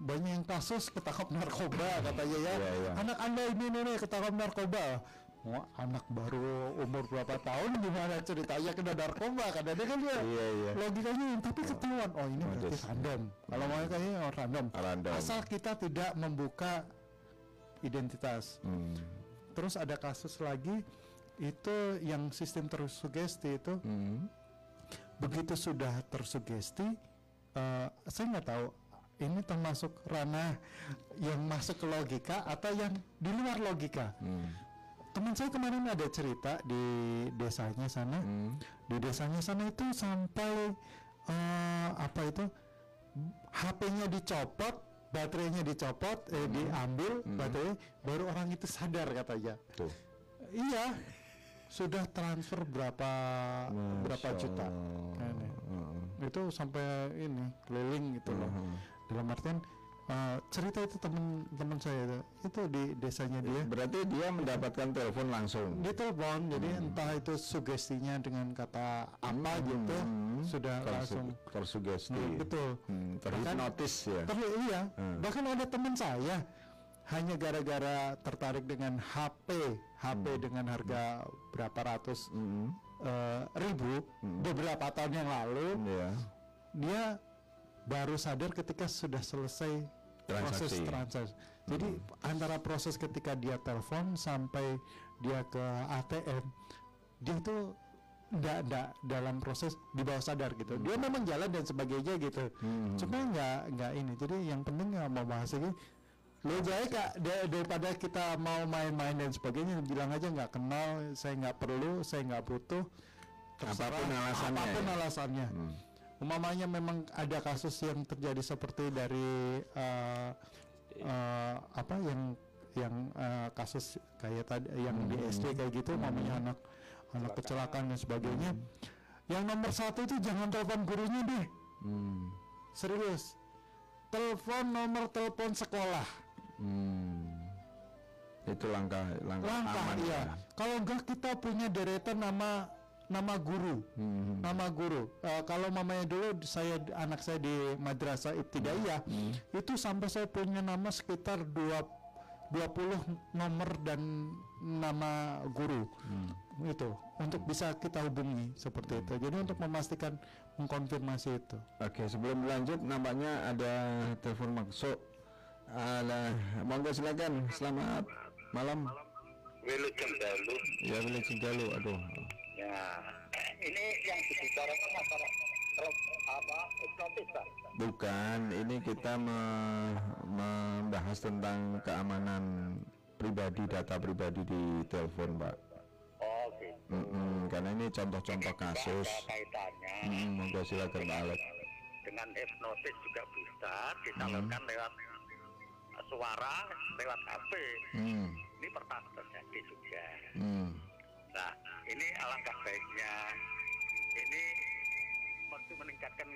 banyak yang kasus ketangkap narkoba katanya ya Iya, iya. anak anda ini nih ketangkap narkoba Wah, anak baru umur berapa tahun gimana ceritanya kena narkoba kadang kan ya Iya, iya. logikanya tapi ketahuan oh ini berarti Modus. random kalau mau kayaknya oh, random. Random. asal kita tidak membuka identitas Hmm. terus ada kasus lagi itu yang sistem tersugesti itu Hmm. begitu sudah tersugesti eh, saya nggak tahu ini termasuk ranah yang masuk ke logika atau yang di luar logika Hmm. Teman saya kemarin ada cerita di desanya sana Hmm. di desanya sana itu sampai eh, apa itu HP-nya dicopot baterainya dicopot eh, diambil baterai baru orang itu sadar katanya Tuh. iya sudah transfer berapa berapa Masya juta Allah. Nah, nih. Heeh. itu sampai ini keliling gitu loh dalam artian eh, cerita itu teman-teman saya itu itu di desanya dia Berarti dia mendapatkan telepon langsung. ditelepon jadi entah itu sugestinya dengan kata apa gitu sudah Tersu- langsung tersugesti. Hmm, betul Hmm, terhipnotis ya. Terli- iya bahkan ada teman saya hanya gara-gara tertarik dengan HP HP dengan harga berapa ratus Hmm. eh, ribu beberapa tahun yang lalu Iya. dia baru sadar ketika sudah selesai proses Transaksi. Jadi antara proses ketika dia telepon sampai dia ke ATM, dia itu nggak nggak dalam proses di bawah sadar gitu. Dia memang jalan dan sebagainya gitu. Cuma nggak nggak ini. Jadi yang penting nggak mau bahas ini. Lebih baik Kak, da- daripada kita mau main-main dan sebagainya bilang aja nggak kenal, saya nggak perlu, saya nggak butuh. Terserah, Apa pun alasannya apa pun ya. alasannya. Umpamanya memang ada kasus yang terjadi seperti dari eh, eh, apa yang yang eh, kasus kayak tadi yang di SD kayak gitu, umpamanya anak anak kecelakaan dan sebagainya. Yang nomor satu itu jangan telepon gurunya deh, Hmm. serius. Telepon nomor telepon sekolah. Hmm. Itu langkah langkah, Langkah aman iya. ya. Kalau enggak kita punya deretan nama nama guru. Hmm. nama guru. Eh, kalau mamanya dulu saya anak saya di madrasah ibtidaiyah Hmm. itu sampai saya punya nama sekitar dua 20 nomor dan nama guru. Hmm. Itu untuk bisa kita hubungi seperti itu. Jadi untuk memastikan mengkonfirmasi itu. Oke, sebelum lanjut nampaknya ada telepon masuk. Alah, monggo silakan. Selamat malam. Wilujeng Dalu. Ya, boleh Cigalu. Aduh. Ya, ini yang dibicarakan masalah terus apa hipnotis Pak? Bukan, ini kita me- membahas tentang keamanan pribadi, data pribadi di telepon, Pak. Oh gitu. Mm-mm, karena ini contoh-contoh kasus. Kaitannya Mm, monggo silakan Pak Alex. dengan hipnotis juga bisa disalurkan lewat suara lewat HP. Hmm, Ini pernah terjadi juga. hmm, Nah, ini alangkah baiknya ini mesti meningkatkan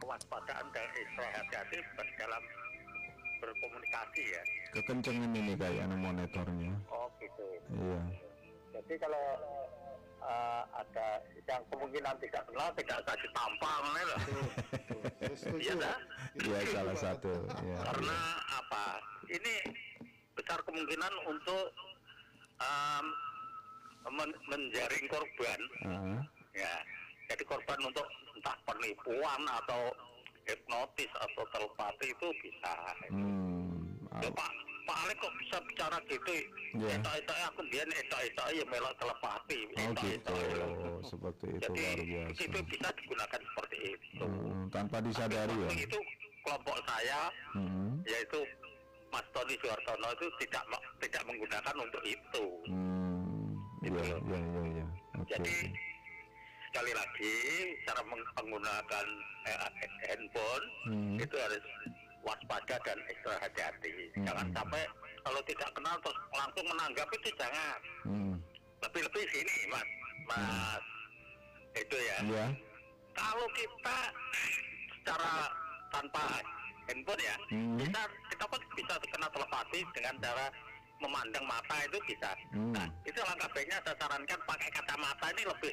kewaspadaan dan hati-hati dalam berkomunikasi ya. kekencengan ini kayaknya monitornya. Oh gitu. Iya. Jadi kalau eh, ada yang kemungkinan tidak kenal tidak usah ditampang ya. Iya dah. Iya salah satu. Iya. Karena apa? Ini besar kemungkinan untuk em, men- menjaring korban Ah, ya. Jadi korban untuk entah penipuan atau hipnotis atau telepati itu bisa. hmm, Ya, ah, Pak Pak Alek kok bisa bicara gitu? Iya. Eta eta aku biar eta eta ya melok telepati. Oh eta gitu, eta. seperti itu Jadi luar biasa. itu bisa digunakan seperti itu. Hmm, tanpa disadari ya. Waktu itu kelompok saya Hmm, yaitu Mas Tony Suhartono itu tidak tidak menggunakan untuk itu. hmm, iya, iya, iya, iya. Oke. Jadi sekali lagi cara meng- menggunakan eh, handphone Hmm. itu harus waspada dan ekstra hati-hati. Hmm. Jangan sampai kalau tidak kenal terus langsung menanggapi itu jangan. Hmm, Lebih-lebih sini mas, mas itu ya. iya. Kalau kita secara tanpa handphone ya, Hmm. kita kita pun bisa kena telepati dengan cara memandang mata itu bisa. Hmm. Nah, itu langkah baiknya saya sarankan pakai kacamata ini lebih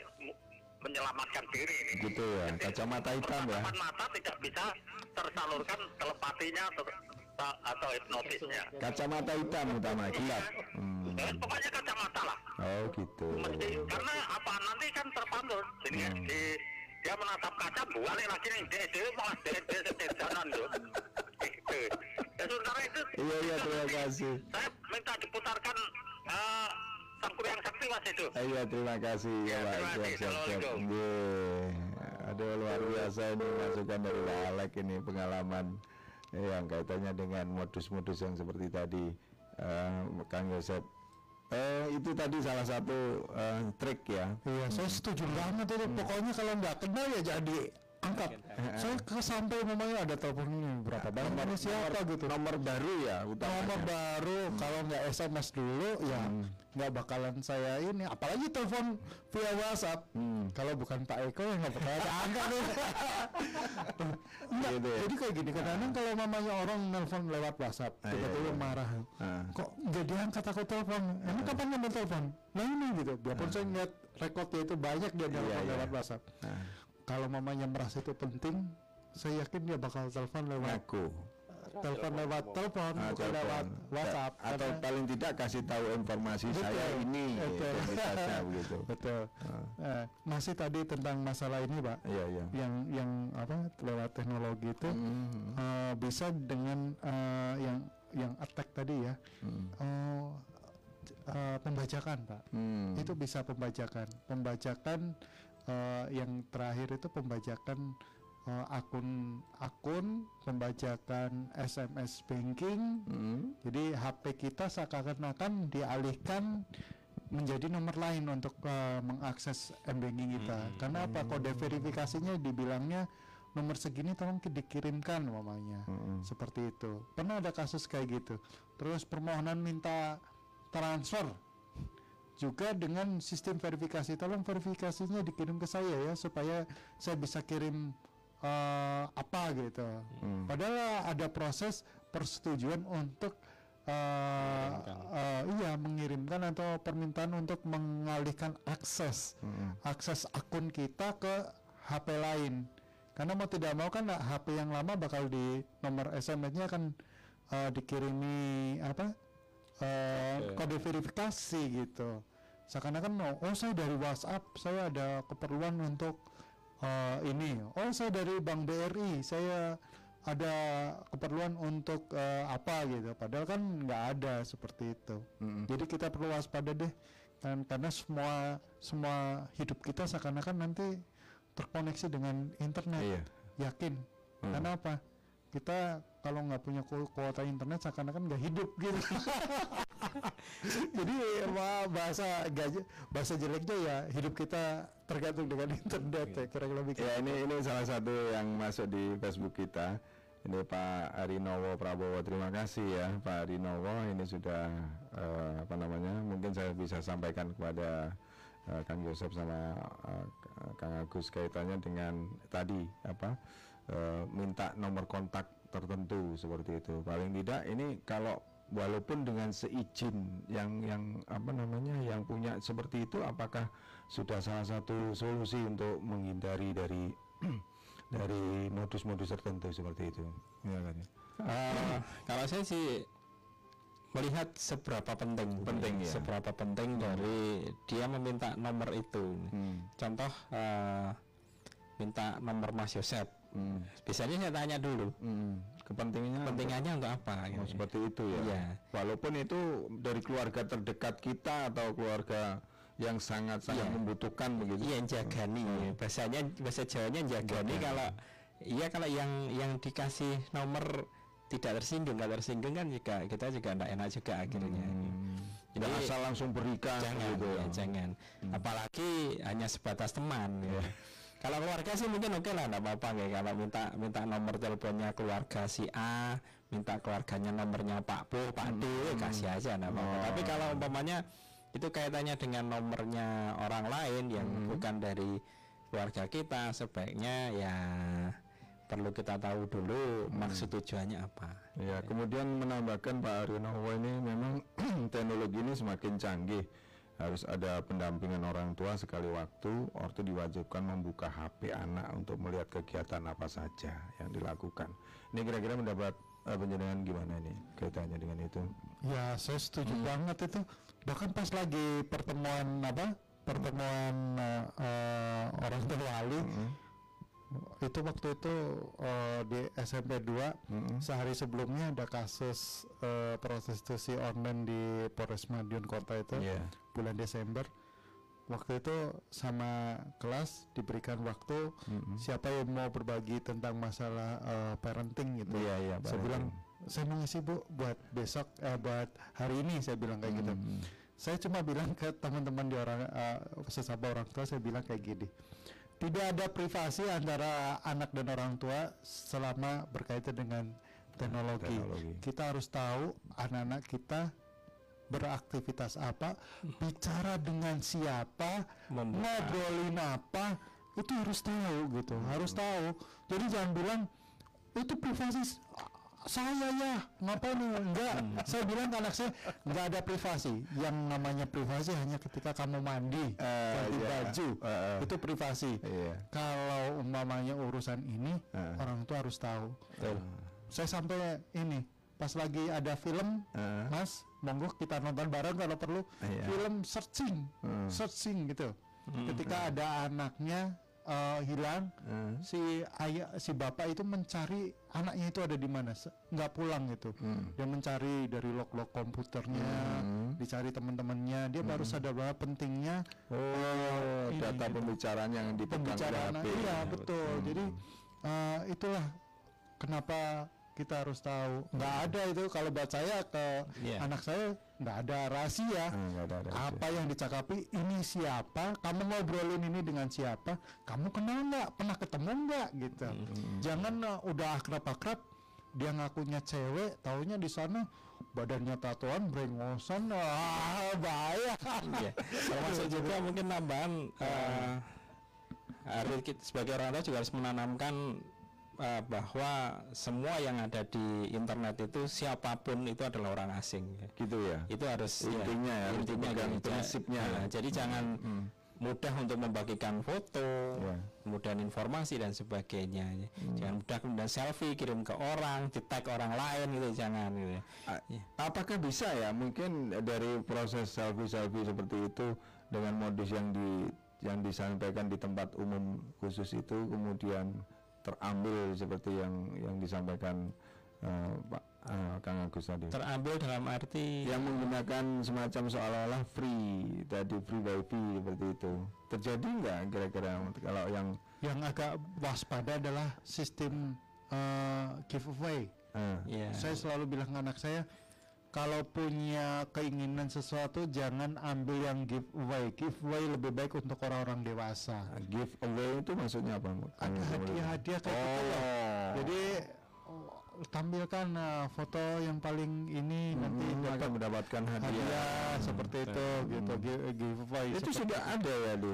menyelamatkan diri ini. Gitu ya, Jadi, kacamata hitam ya. mata tidak bisa tersalurkan telepatinya atau, atau hipnotisnya. Kacamata hitam utama, gelap. Hmm. Eh, pokoknya kacamata lah. Oh gitu. Mesti karena apa nanti kan terpantul. Jadi Hmm. di, dia menatap kaca balik lagi nih dia dia malah dia dia tuh. Gitu. Ya sementara itu. Iya iya itu terima kasih. Saya minta diputarkan eh, sang kuryang sakti mas itu. Iya terima kasih ya Pak. terima kasih. Assalamualaikum. Nggih. Aduh luar biasa ini masukan dari Pak Alek ini pengalaman eh, yang kaitannya dengan modus-modus yang seperti tadi eh, Kang Yosep. Eh, itu tadi salah satu eh, trik ya. Iya, saya setuju banget itu. Pokoknya kalau nggak kenal ya jadi angkat. Saya ke sampai namanya ada telepon ini berapa banyak nomor siapa gitu. Nomor baru ya utamanya. Nomor baru kalau nggak SMS dulu ya nggak bakalan saya ini. Apalagi telepon via WhatsApp. Kalau bukan Pak Eko ya nggak bakalan angkat nih. Enggak, Gitu ya. jadi kayak gini kadang-kadang kalau mamanya orang nelpon lewat WhatsApp Ah, iya, tiba-tiba iya. marah Ah. kok nggak diangkat aku telepon emang kapan kamu telepon nah ini gitu biarpun saya ngeliat rekodnya itu banyak dia Ah. iya. lewat WhatsApp kalau mamanya merasa itu penting saya yakin dia bakal telepon lewat ngaku. Telepon lewat telepon Ah, bukan lewat WhatsApp. Atau Karena- paling tidak kasih tahu informasi Betul, saya ini betul. identitasnya begitu. betul. Eh, masih tadi tentang masalah ini pak. Iya iya. yang yang apa lewat teknologi itu Hmm. eh, bisa dengan eh, yang yang attack tadi ya. Oh, eh, pembajakan pak. Hmm. itu bisa pembajakan. Pembajakan eh, yang terakhir itu pembajakan eh, akun akun pembajakan SMS banking Hmm. jadi HP kita seakan-akan dialihkan menjadi nomor lain untuk eh, mengakses m-banking kita. Karena apa? Kode verifikasinya dibilangnya nomor segini tolong ki- dikirimkan mamanya. Seperti itu. Pernah ada kasus kayak gitu. Terus permohonan minta transfer juga dengan sistem verifikasi tolong verifikasinya dikirim ke saya ya supaya saya bisa kirim eh, apa gitu. Padahal ada proses persetujuan untuk eh, eh, iya mengirimkan atau permintaan untuk mengalihkan akses akses akun kita ke HP lain. Karena mau tidak mau kan HP yang lama bakal di nomor SMS-nya kan eh, dikirimi apa eh, kode verifikasi gitu. Seakan-akan oh saya dari WhatsApp saya ada keperluan untuk eh, ini. Oh saya dari Bank BRI saya ada keperluan untuk eh, apa gitu. Padahal kan nggak ada seperti itu. Jadi kita perlu waspada deh. Kan karena semua semua hidup kita seakan-akan nanti terkoneksi dengan internet. Iya. yakin. Karena apa kita kalau nggak punya ku- kuota internet seakan-akan nggak hidup gitu jadi bahasa gaj- bahasa jeleknya ya hidup kita tergantung dengan internet ya kira-kira lebih Ya ini ini salah satu yang masuk di Facebook kita. Ini Pak Arinowo Prabowo. Terima kasih ya Pak Arinowo. Ini sudah eh, apa namanya? Mungkin saya bisa sampaikan kepada eh, Kang Yosep sama eh, Kang Agus kaitannya dengan tadi apa? Eh, minta nomor kontak tertentu seperti itu. Paling tidak ini kalau walaupun dengan seizin yang yang apa namanya yang punya seperti itu apakah sudah salah satu solusi untuk menghindari dari dari modus-modus tertentu seperti itu ya kan ya? Eh, kalau saya sih melihat seberapa penting Penting, ya. seberapa penting dari dia meminta nomor itu Hmm. contoh eh, minta nomor Mas Yosep Hmm. biasanya saya tanya dulu Hmm. kepentingannya apa? pentingannya untuk apa Oh, gitu. seperti itu ya Iya. walaupun itu dari keluarga terdekat kita atau keluarga yang sangat-sangat Iya. membutuhkan begitu Iya jagani bahasanya bahasa Jawanya jagani kalau iya kalau yang yang dikasih nomor tidak tersinggung nggak tersinggung kan juga kita juga tidak enak juga akhirnya Tidak Jadi, asal langsung berikan jangan gitu ya, jangan apalagi hanya sebatas teman ya. Kalau keluarga sih mungkin oke lah nggak apa-apa ya kalau minta minta nomor teleponnya keluarga si A minta keluarganya nomornya Pak Bu Pak D ya kasih aja nggak apa-apa. Tapi kalau umpamanya itu kaitannya dengan nomornya orang lain yang bukan dari keluarga kita sebaiknya ya perlu kita tahu dulu maksud tujuannya apa. Ya, kemudian menambahkan Pak Aryonowo ini memang teknologi ini semakin canggih. Harus ada pendampingan orang tua sekali waktu ortu diwajibkan membuka HP anak untuk melihat kegiatan apa saja yang dilakukan ini kira-kira mendapat eh, penjelasan gimana nih kaitannya dengan itu Ya, saya setuju banget itu. Bahkan pas lagi pertemuan apa? Pertemuan eh, eh, orang tua wali. Itu waktu itu eh, di SMP 2 sehari sebelumnya ada kasus eh, prostitusi online di Polres Madiun Kota itu Iya. bulan Desember. Waktu itu sama kelas diberikan waktu siapa yang mau berbagi tentang masalah eh, parenting gitu. Iya, iya, Saya bilang saya mau ngisi bu buat besok eh, buat hari ini saya bilang kayak gitu. Saya cuma bilang ke teman-teman di orang eh, sesama orang tua saya bilang kayak gini. Tidak ada privasi antara anak dan orang tua selama berkaitan dengan teknologi. Teknologi. Kita harus tahu anak-anak kita beraktivitas apa, bicara dengan siapa, Membuka. ngobrolin apa, itu harus tahu gitu, harus tahu. Jadi jangan bilang itu privasi saya ya, ngapain enggak? Saya bilang ke anak saya enggak ada privasi. Yang namanya privasi hanya ketika kamu mandi, ganti iya. baju, Eh, eh. itu privasi. Iya. Kalau umpamanya urusan ini, Eh. orang tua harus tahu. Saya sampai ini pas lagi ada film, Eh. Mas, monggo kita nonton bareng kalau perlu. Iya. Film searching, searching gitu. Ketika ada anaknya eh, hilang, Eh. si ayah, si bapak itu mencari anaknya itu ada di mana, nggak pulang gitu. Dia mencari dari log-log komputernya, dicari teman-temannya. Dia baru sadar bahwa pentingnya Oh, ini data gitu pembicaraan yang dipegang pembicaraan di HP. iya betul jadi eh, itulah kenapa kita harus tahu. Nggak ada itu. Kalau buat saya ke Iya. anak saya nggak ada rahasia. Hmm, nggak ada rahasia. apa yang dicakapi? Ini siapa? Kamu ngobrolin ini dengan siapa? Kamu kenal nggak? Pernah ketemu nggak? Gitu. Hmm, jangan eh, udah akrab-akrab dia ngakunya cewek taunya di sana badannya tatoan brengosan. Ah bahaya. Iya. Termasuk juga mungkin tambahan harus kita sebagai orang tua juga harus menanamkan eh, bahwa semua yang ada di internet itu siapa pun itu adalah orang asing. gitu ya Itu harus Intinya ya, harus intinya gitu. Ja- prinsipnya. nah, jadi jangan mudah untuk membagikan foto, Ya. kemudian informasi dan sebagainya. Jangan mudah kemudian selfie kirim ke orang, di tag orang lain gitu jangan gitu. A- Apakah bisa ya mungkin dari proses selfie-selfie seperti itu dengan modus yang di yang disampaikan di tempat umum khusus itu kemudian terambil seperti yang yang disampaikan eh, Pak eh, Kang Agus tadi. Terambil dalam arti yang menggunakan semacam seolah-olah free tadi free wifi seperti itu terjadi nggak kira-kira kalau yang yang agak waspada adalah sistem eh, giveaway. eh, ya. Saya selalu bilang ke anak saya, kalau punya keinginan sesuatu jangan ambil yang giveaway. Giveaway lebih baik untuk orang-orang dewasa. give away itu maksudnya apa? Ada hadiah-hadiah kayak gitu loh. Oh. Jadi oh, tampilkan eh, foto yang paling ini nanti Hmm, dapat akan mendapatkan hadiah. hadiah seperti itu gitu gi- giveaway. Itu sudah ada ya di.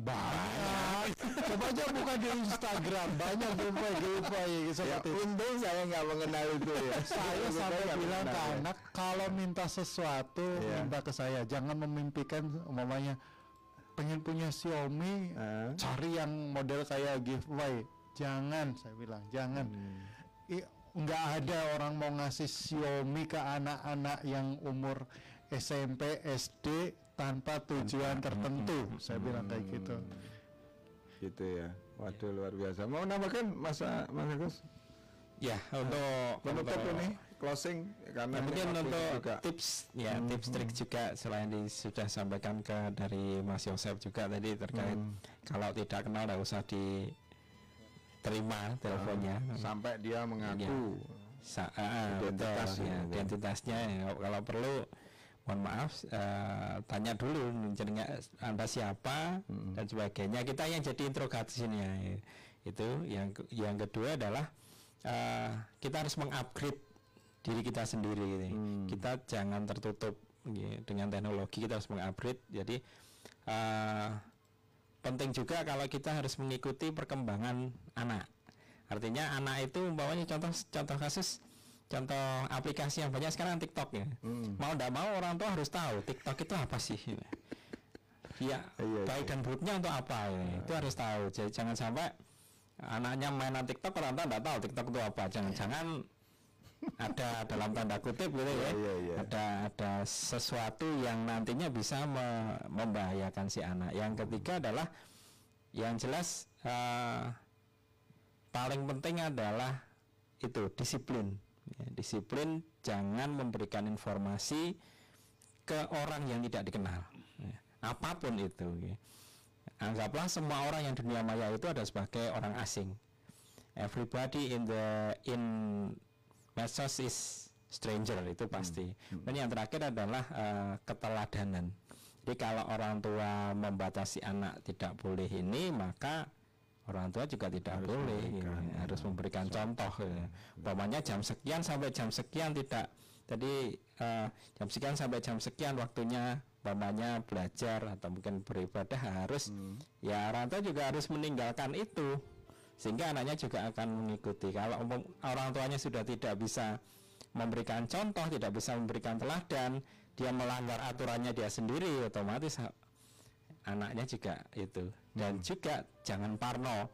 Banyak. Coba aja buka di Instagram banyak giveaway giveaway Ya seperti itu. untung saya nggak mengenal itu ya. saya sampai bilang ke ya. anak kalau minta sesuatu Iya. minta ke saya jangan memimpikan umpamanya pengen punya Xiaomi Eh. cari yang model kayak giveaway jangan saya bilang jangan Hmm. I- nggak ada orang mau ngasih Xiaomi ke anak-anak yang umur SMP SD tanpa tujuan tertentu saya bilang kayak gitu Gitu ya. Waduh luar biasa. Mau nambahkan masa Mas Agus? ya untuk Penutup untuk- ini closing karena Ya, mungkin untuk juga. tips ya tips trik juga selain di, sudah sampaikan ke dari Mas Yosef juga tadi terkait kalau tidak kenal tidak usah diterima teleponnya sampai dia mengaku Sa- ah, Identitas betul, ya, ya, gitu. identitasnya ya. kalau perlu mohon maaf eh, tanya dulu jenengnya anda siapa dan sebagainya. Kita yang jadi interogasinya ya. itu yang yang kedua adalah eh, kita harus mengupgrade diri kita sendiri gitu. kita jangan tertutup ya, dengan teknologi kita harus mengupgrade. Jadi eh, penting juga kalau kita harus mengikuti perkembangan anak. Artinya anak itu umpamanya contoh contoh kasus contoh aplikasi yang banyak sekarang TikTok ya. Mau tidak mau orang tua harus tahu TikTok itu apa sih. Ya, Iya, baik dan buruknya untuk apa ya. Itu harus tahu. Jadi jangan sampai anaknya mainan TikTok orang tua tidak tahu TikTok itu apa. Jangan-jangan ada dalam tanda kutip gitu ya. Iya, iya. Ada ada sesuatu yang nantinya bisa me- membahayakan si anak. Yang ketiga adalah yang jelas eh, paling penting adalah itu disiplin. Ya, disiplin jangan memberikan informasi ke orang yang tidak dikenal. Ya, apa pun itu. ya. Anggaplah semua orang yang dunia maya itu ada sebagai orang asing. Everybody in the in medsos is stranger itu pasti. Dan yang terakhir adalah eh, keteladanan. Jadi kalau orang tua membatasi anak tidak boleh ini, maka orang tua juga tidak boleh ya, harus memberikan contoh. Ya. Umpamanya jam sekian sampai jam sekian tidak. Jadi eh, jam sekian sampai jam sekian waktunya umpamanya belajar atau mungkin beribadah harus ya orang tua juga harus meninggalkan itu sehingga anaknya juga akan mengikuti. Kalau orang tuanya sudah tidak bisa memberikan contoh, tidak bisa memberikan teladan, dia melanggar aturannya dia sendiri, otomatis anaknya juga itu. Dan juga jangan parno.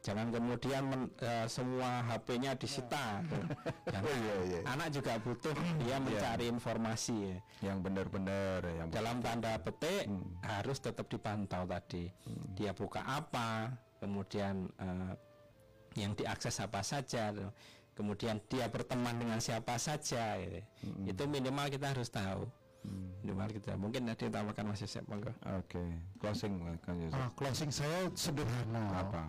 Jangan kemudian men- eh, semua HP-nya disita. Jangan. iya, iya. Anak juga butuh dia mencari informasi ya Yang benar-benar yang dalam tanda petik harus tetap dipantau tadi dia buka apa kemudian eh, yang diakses apa saja tuh. kemudian dia berteman dengan siapa saja gitu. itu minimal kita harus tahu minimal kita mungkin nanti tambahkan Mas Yosep monggo Oke, closing Kang Yusuf. Ah, closing saya sederhana. Apa?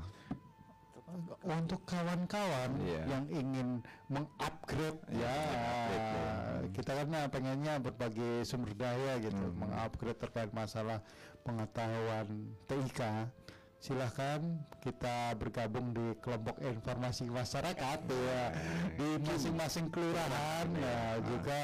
Untuk kawan-kawan Iya. yang ingin mengupgrade ya, mengupgrade, ya. kita kan eh, pengennya berbagai sumber daya gitu, Hmm. mengupgrade terkait masalah pengetahuan TIK. Silahkan kita bergabung di kelompok informasi masyarakat ya di masing-masing kelurahan ya juga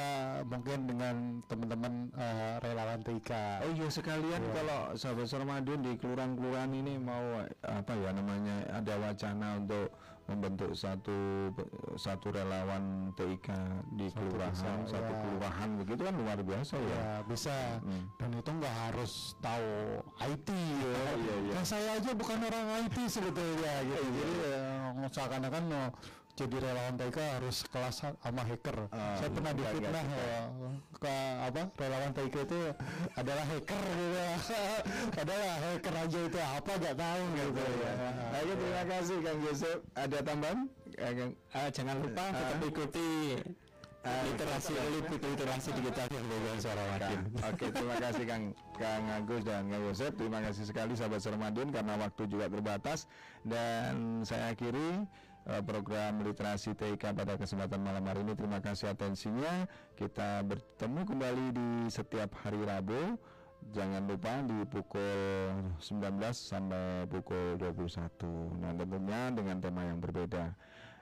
mungkin dengan teman-teman eh, relawan TIK. Oh iya sekalian kalau sahabat Sarmadun di kelurahan-kelurahan ini mau apa ya namanya ada wacana untuk membentuk satu satu relawan TIK di kelurahan desa, satu ya. kelurahan begitu kan luar biasa ya. ya bisa dan itu nggak harus tahu IT ya. iya, iya. Nah, saya aja bukan orang IT sebetulnya gitu jadi eh, seakan-akan jadi relawan TK harus kelas sama hacker. Ah, saya pernah difitnah ya, ke apa relawan TK itu adalah hacker gitu padahal hacker aja itu apa nggak tahu gitu ya. Oke terima kasih Kang Yusuf. Ada tambahan? Eh, jangan lupa tetap ikuti eh, literasi literasi digital yang dengan suara Wadin. Oke, terima kasih Kang Kang Agus dan Kang Yosep. Terima kasih sekali sahabat Sermadun karena waktu juga terbatas. Dan saya akhiri program literasi TIK pada kesempatan malam hari ini. Terima kasih atensinya. Kita bertemu kembali di setiap hari Rabu. Jangan lupa di pukul 19 sampai pukul 21. Nah, tentunya dengan tema yang berbeda.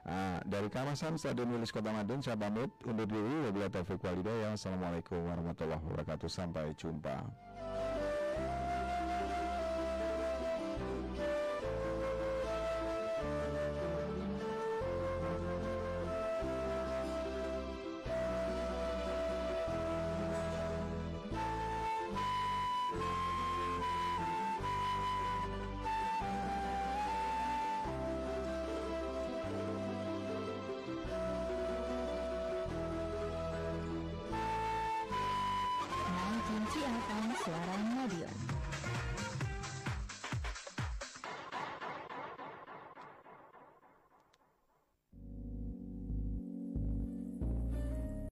Ah, dari kawasan Stadion Wilis Kota Madun saya pamit undur diri wabillahi taufiq wal hidayah. Assalamualaikum warahmatullahi wabarakatuh sampai jumpa